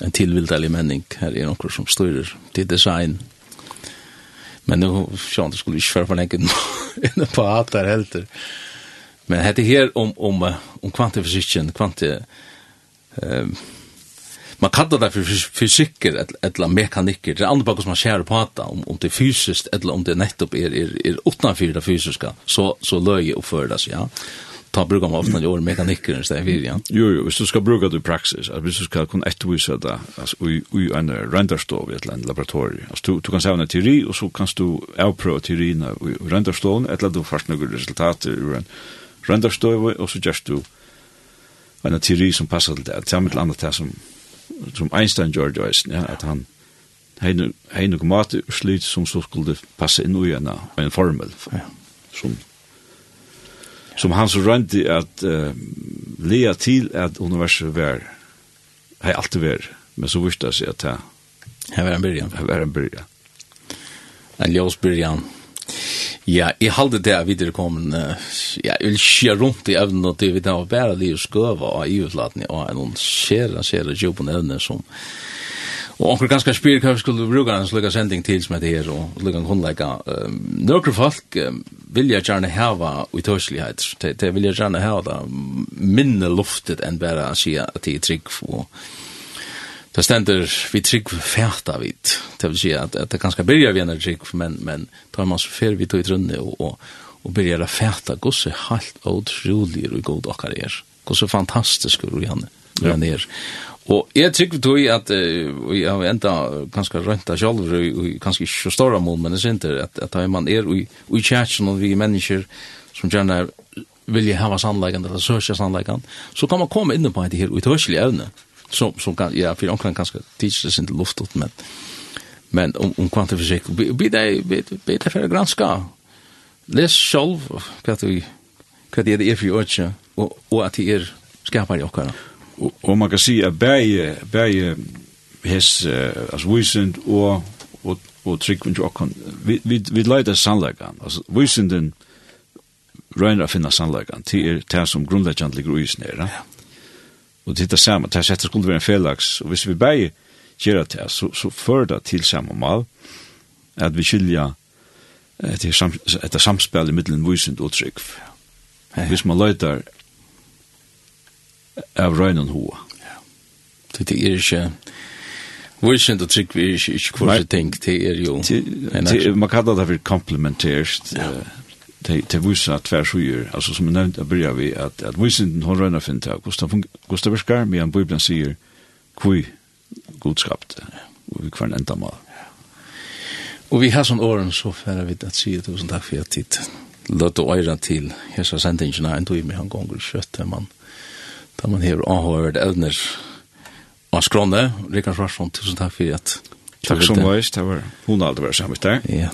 Speaker 1: en tillvilderlig menning her er några som styrer til design. Men nu sjön det skulle ju för på länken en på att där helt. Men det här om om om kvantifysiken, kvanti ehm man kallar det för fysiker eller mekaniker. Det andra bakom som man skär på att om om det fysiskt eller om det nettopp är är är utanför det fysiska så så löje och fördas ja ta brukar man ofta gör mekaniker i stället för ja.
Speaker 4: Jo jo, hvis du ska bruka det i praxis. Alltså du ska kunna ett så det. Alltså i i en renderstov i ett land laboratorium. Alltså du, du kan säga en teori och så kan du avprova teorin i renderstoven eller du fast några resultat ur en renderstov och så just du en teori som passar till det. til andra det som som Einstein gjorde just, ja, att han hej nu hej slit som så skulle passa in i en en formel.
Speaker 1: Ja.
Speaker 4: Som som han så rønte at uh, lea til at universet var hei alltid var men så visste jeg at det
Speaker 1: her var en byrjan.
Speaker 4: her var en byrja
Speaker 1: en ljós byrjan. Ja, i halde det er videre kommet, ja, jeg vil skje rundt i evnen og det vi da var bare lige skøva og i utlatning og en skjera, skjera djupen evne som Og onkur ganske spyr hva vi skulle bruka en slukka sending til som heter her, og slukka en grunnleika. Um, Nøkru folk um, vilja gjerne hava uitøselighet, de, de vilja gjerne hava da minne luftet enn bare å si at de er trygg. Og det stender vi trygg fæta vidt, det vil si at, at det ganske byrja vi enn trygg, men, men tar man så fer vi tog i trunne og, og, og byrja fæta gosse halt og trolig og god okkar er. Gosse fantastisk og gjerne. Ja. Og jeg tykker tog at uh, jeg har enda kanskje rønta sjálf og ganske ikke så stor mål, men jeg synes at, at man er i, i kjætsen og vi er mennesker som gjerne vil jeg hava sannleggen eller søkja sannleggen, så kan man komme inn på det her og i tørselig evne, som, som kan, ja, for omkring ganske tidslig sin til luftet, men, men om, om kvantifisik, bli det, bli det for granska, les sjálf hva det er for i og, og at det er skapar i okkara
Speaker 4: og, og man kan si at bæge, bæge hes, uh, altså vísind og, og, og tryggvind og okkon, vi, vi, vi leida sannleikan, altså vísindin røyner a finna sannleikan, til er det som grunnleggjant ligger ui snera. Ja. Og det er samme, det er sett skulle være en felags, og hvis vi bæge gjerra det, så, så fører det til samme mal, at vi skilja etter, sam, etter samspillet mittelen vísind og tryggv. Ja. Hvis man leitar av røynen hoa.
Speaker 1: Ja. Det er ikke... Vilsen og trygg vi er ikke, ikke hvor ting, det er jo...
Speaker 4: Man kallar det for komplementerst, det er at hver altså som jeg nevnt, jeg begynner vi, at, at vilsen hun røyner finner til, Gustav Verskar, men Bibelen sier, hvor godskapte, og vi kvar en enda mal.
Speaker 1: Og vi har sånn åren, så færre vi at sier tusen takk for at tid. Løtt og øyra til hese sendingene, en tog med han gonger kjøtt, men da man hever avhåverd evner av skrånne. Rikard Svarsson, tusen takk for at
Speaker 4: Takk som løys, det var hun aldri vært sammen der.
Speaker 1: Ja.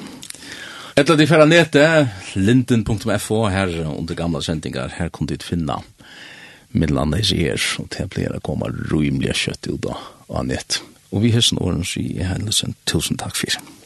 Speaker 1: Etter de færre nete, linden.fo, her under gamla sendinger, her kunne dit finna middellandet i her, og det blir å komme rymelig kjøtt ut av nett. Og vi høres høsten åren sier jeg hendelsen, tusen takk for det.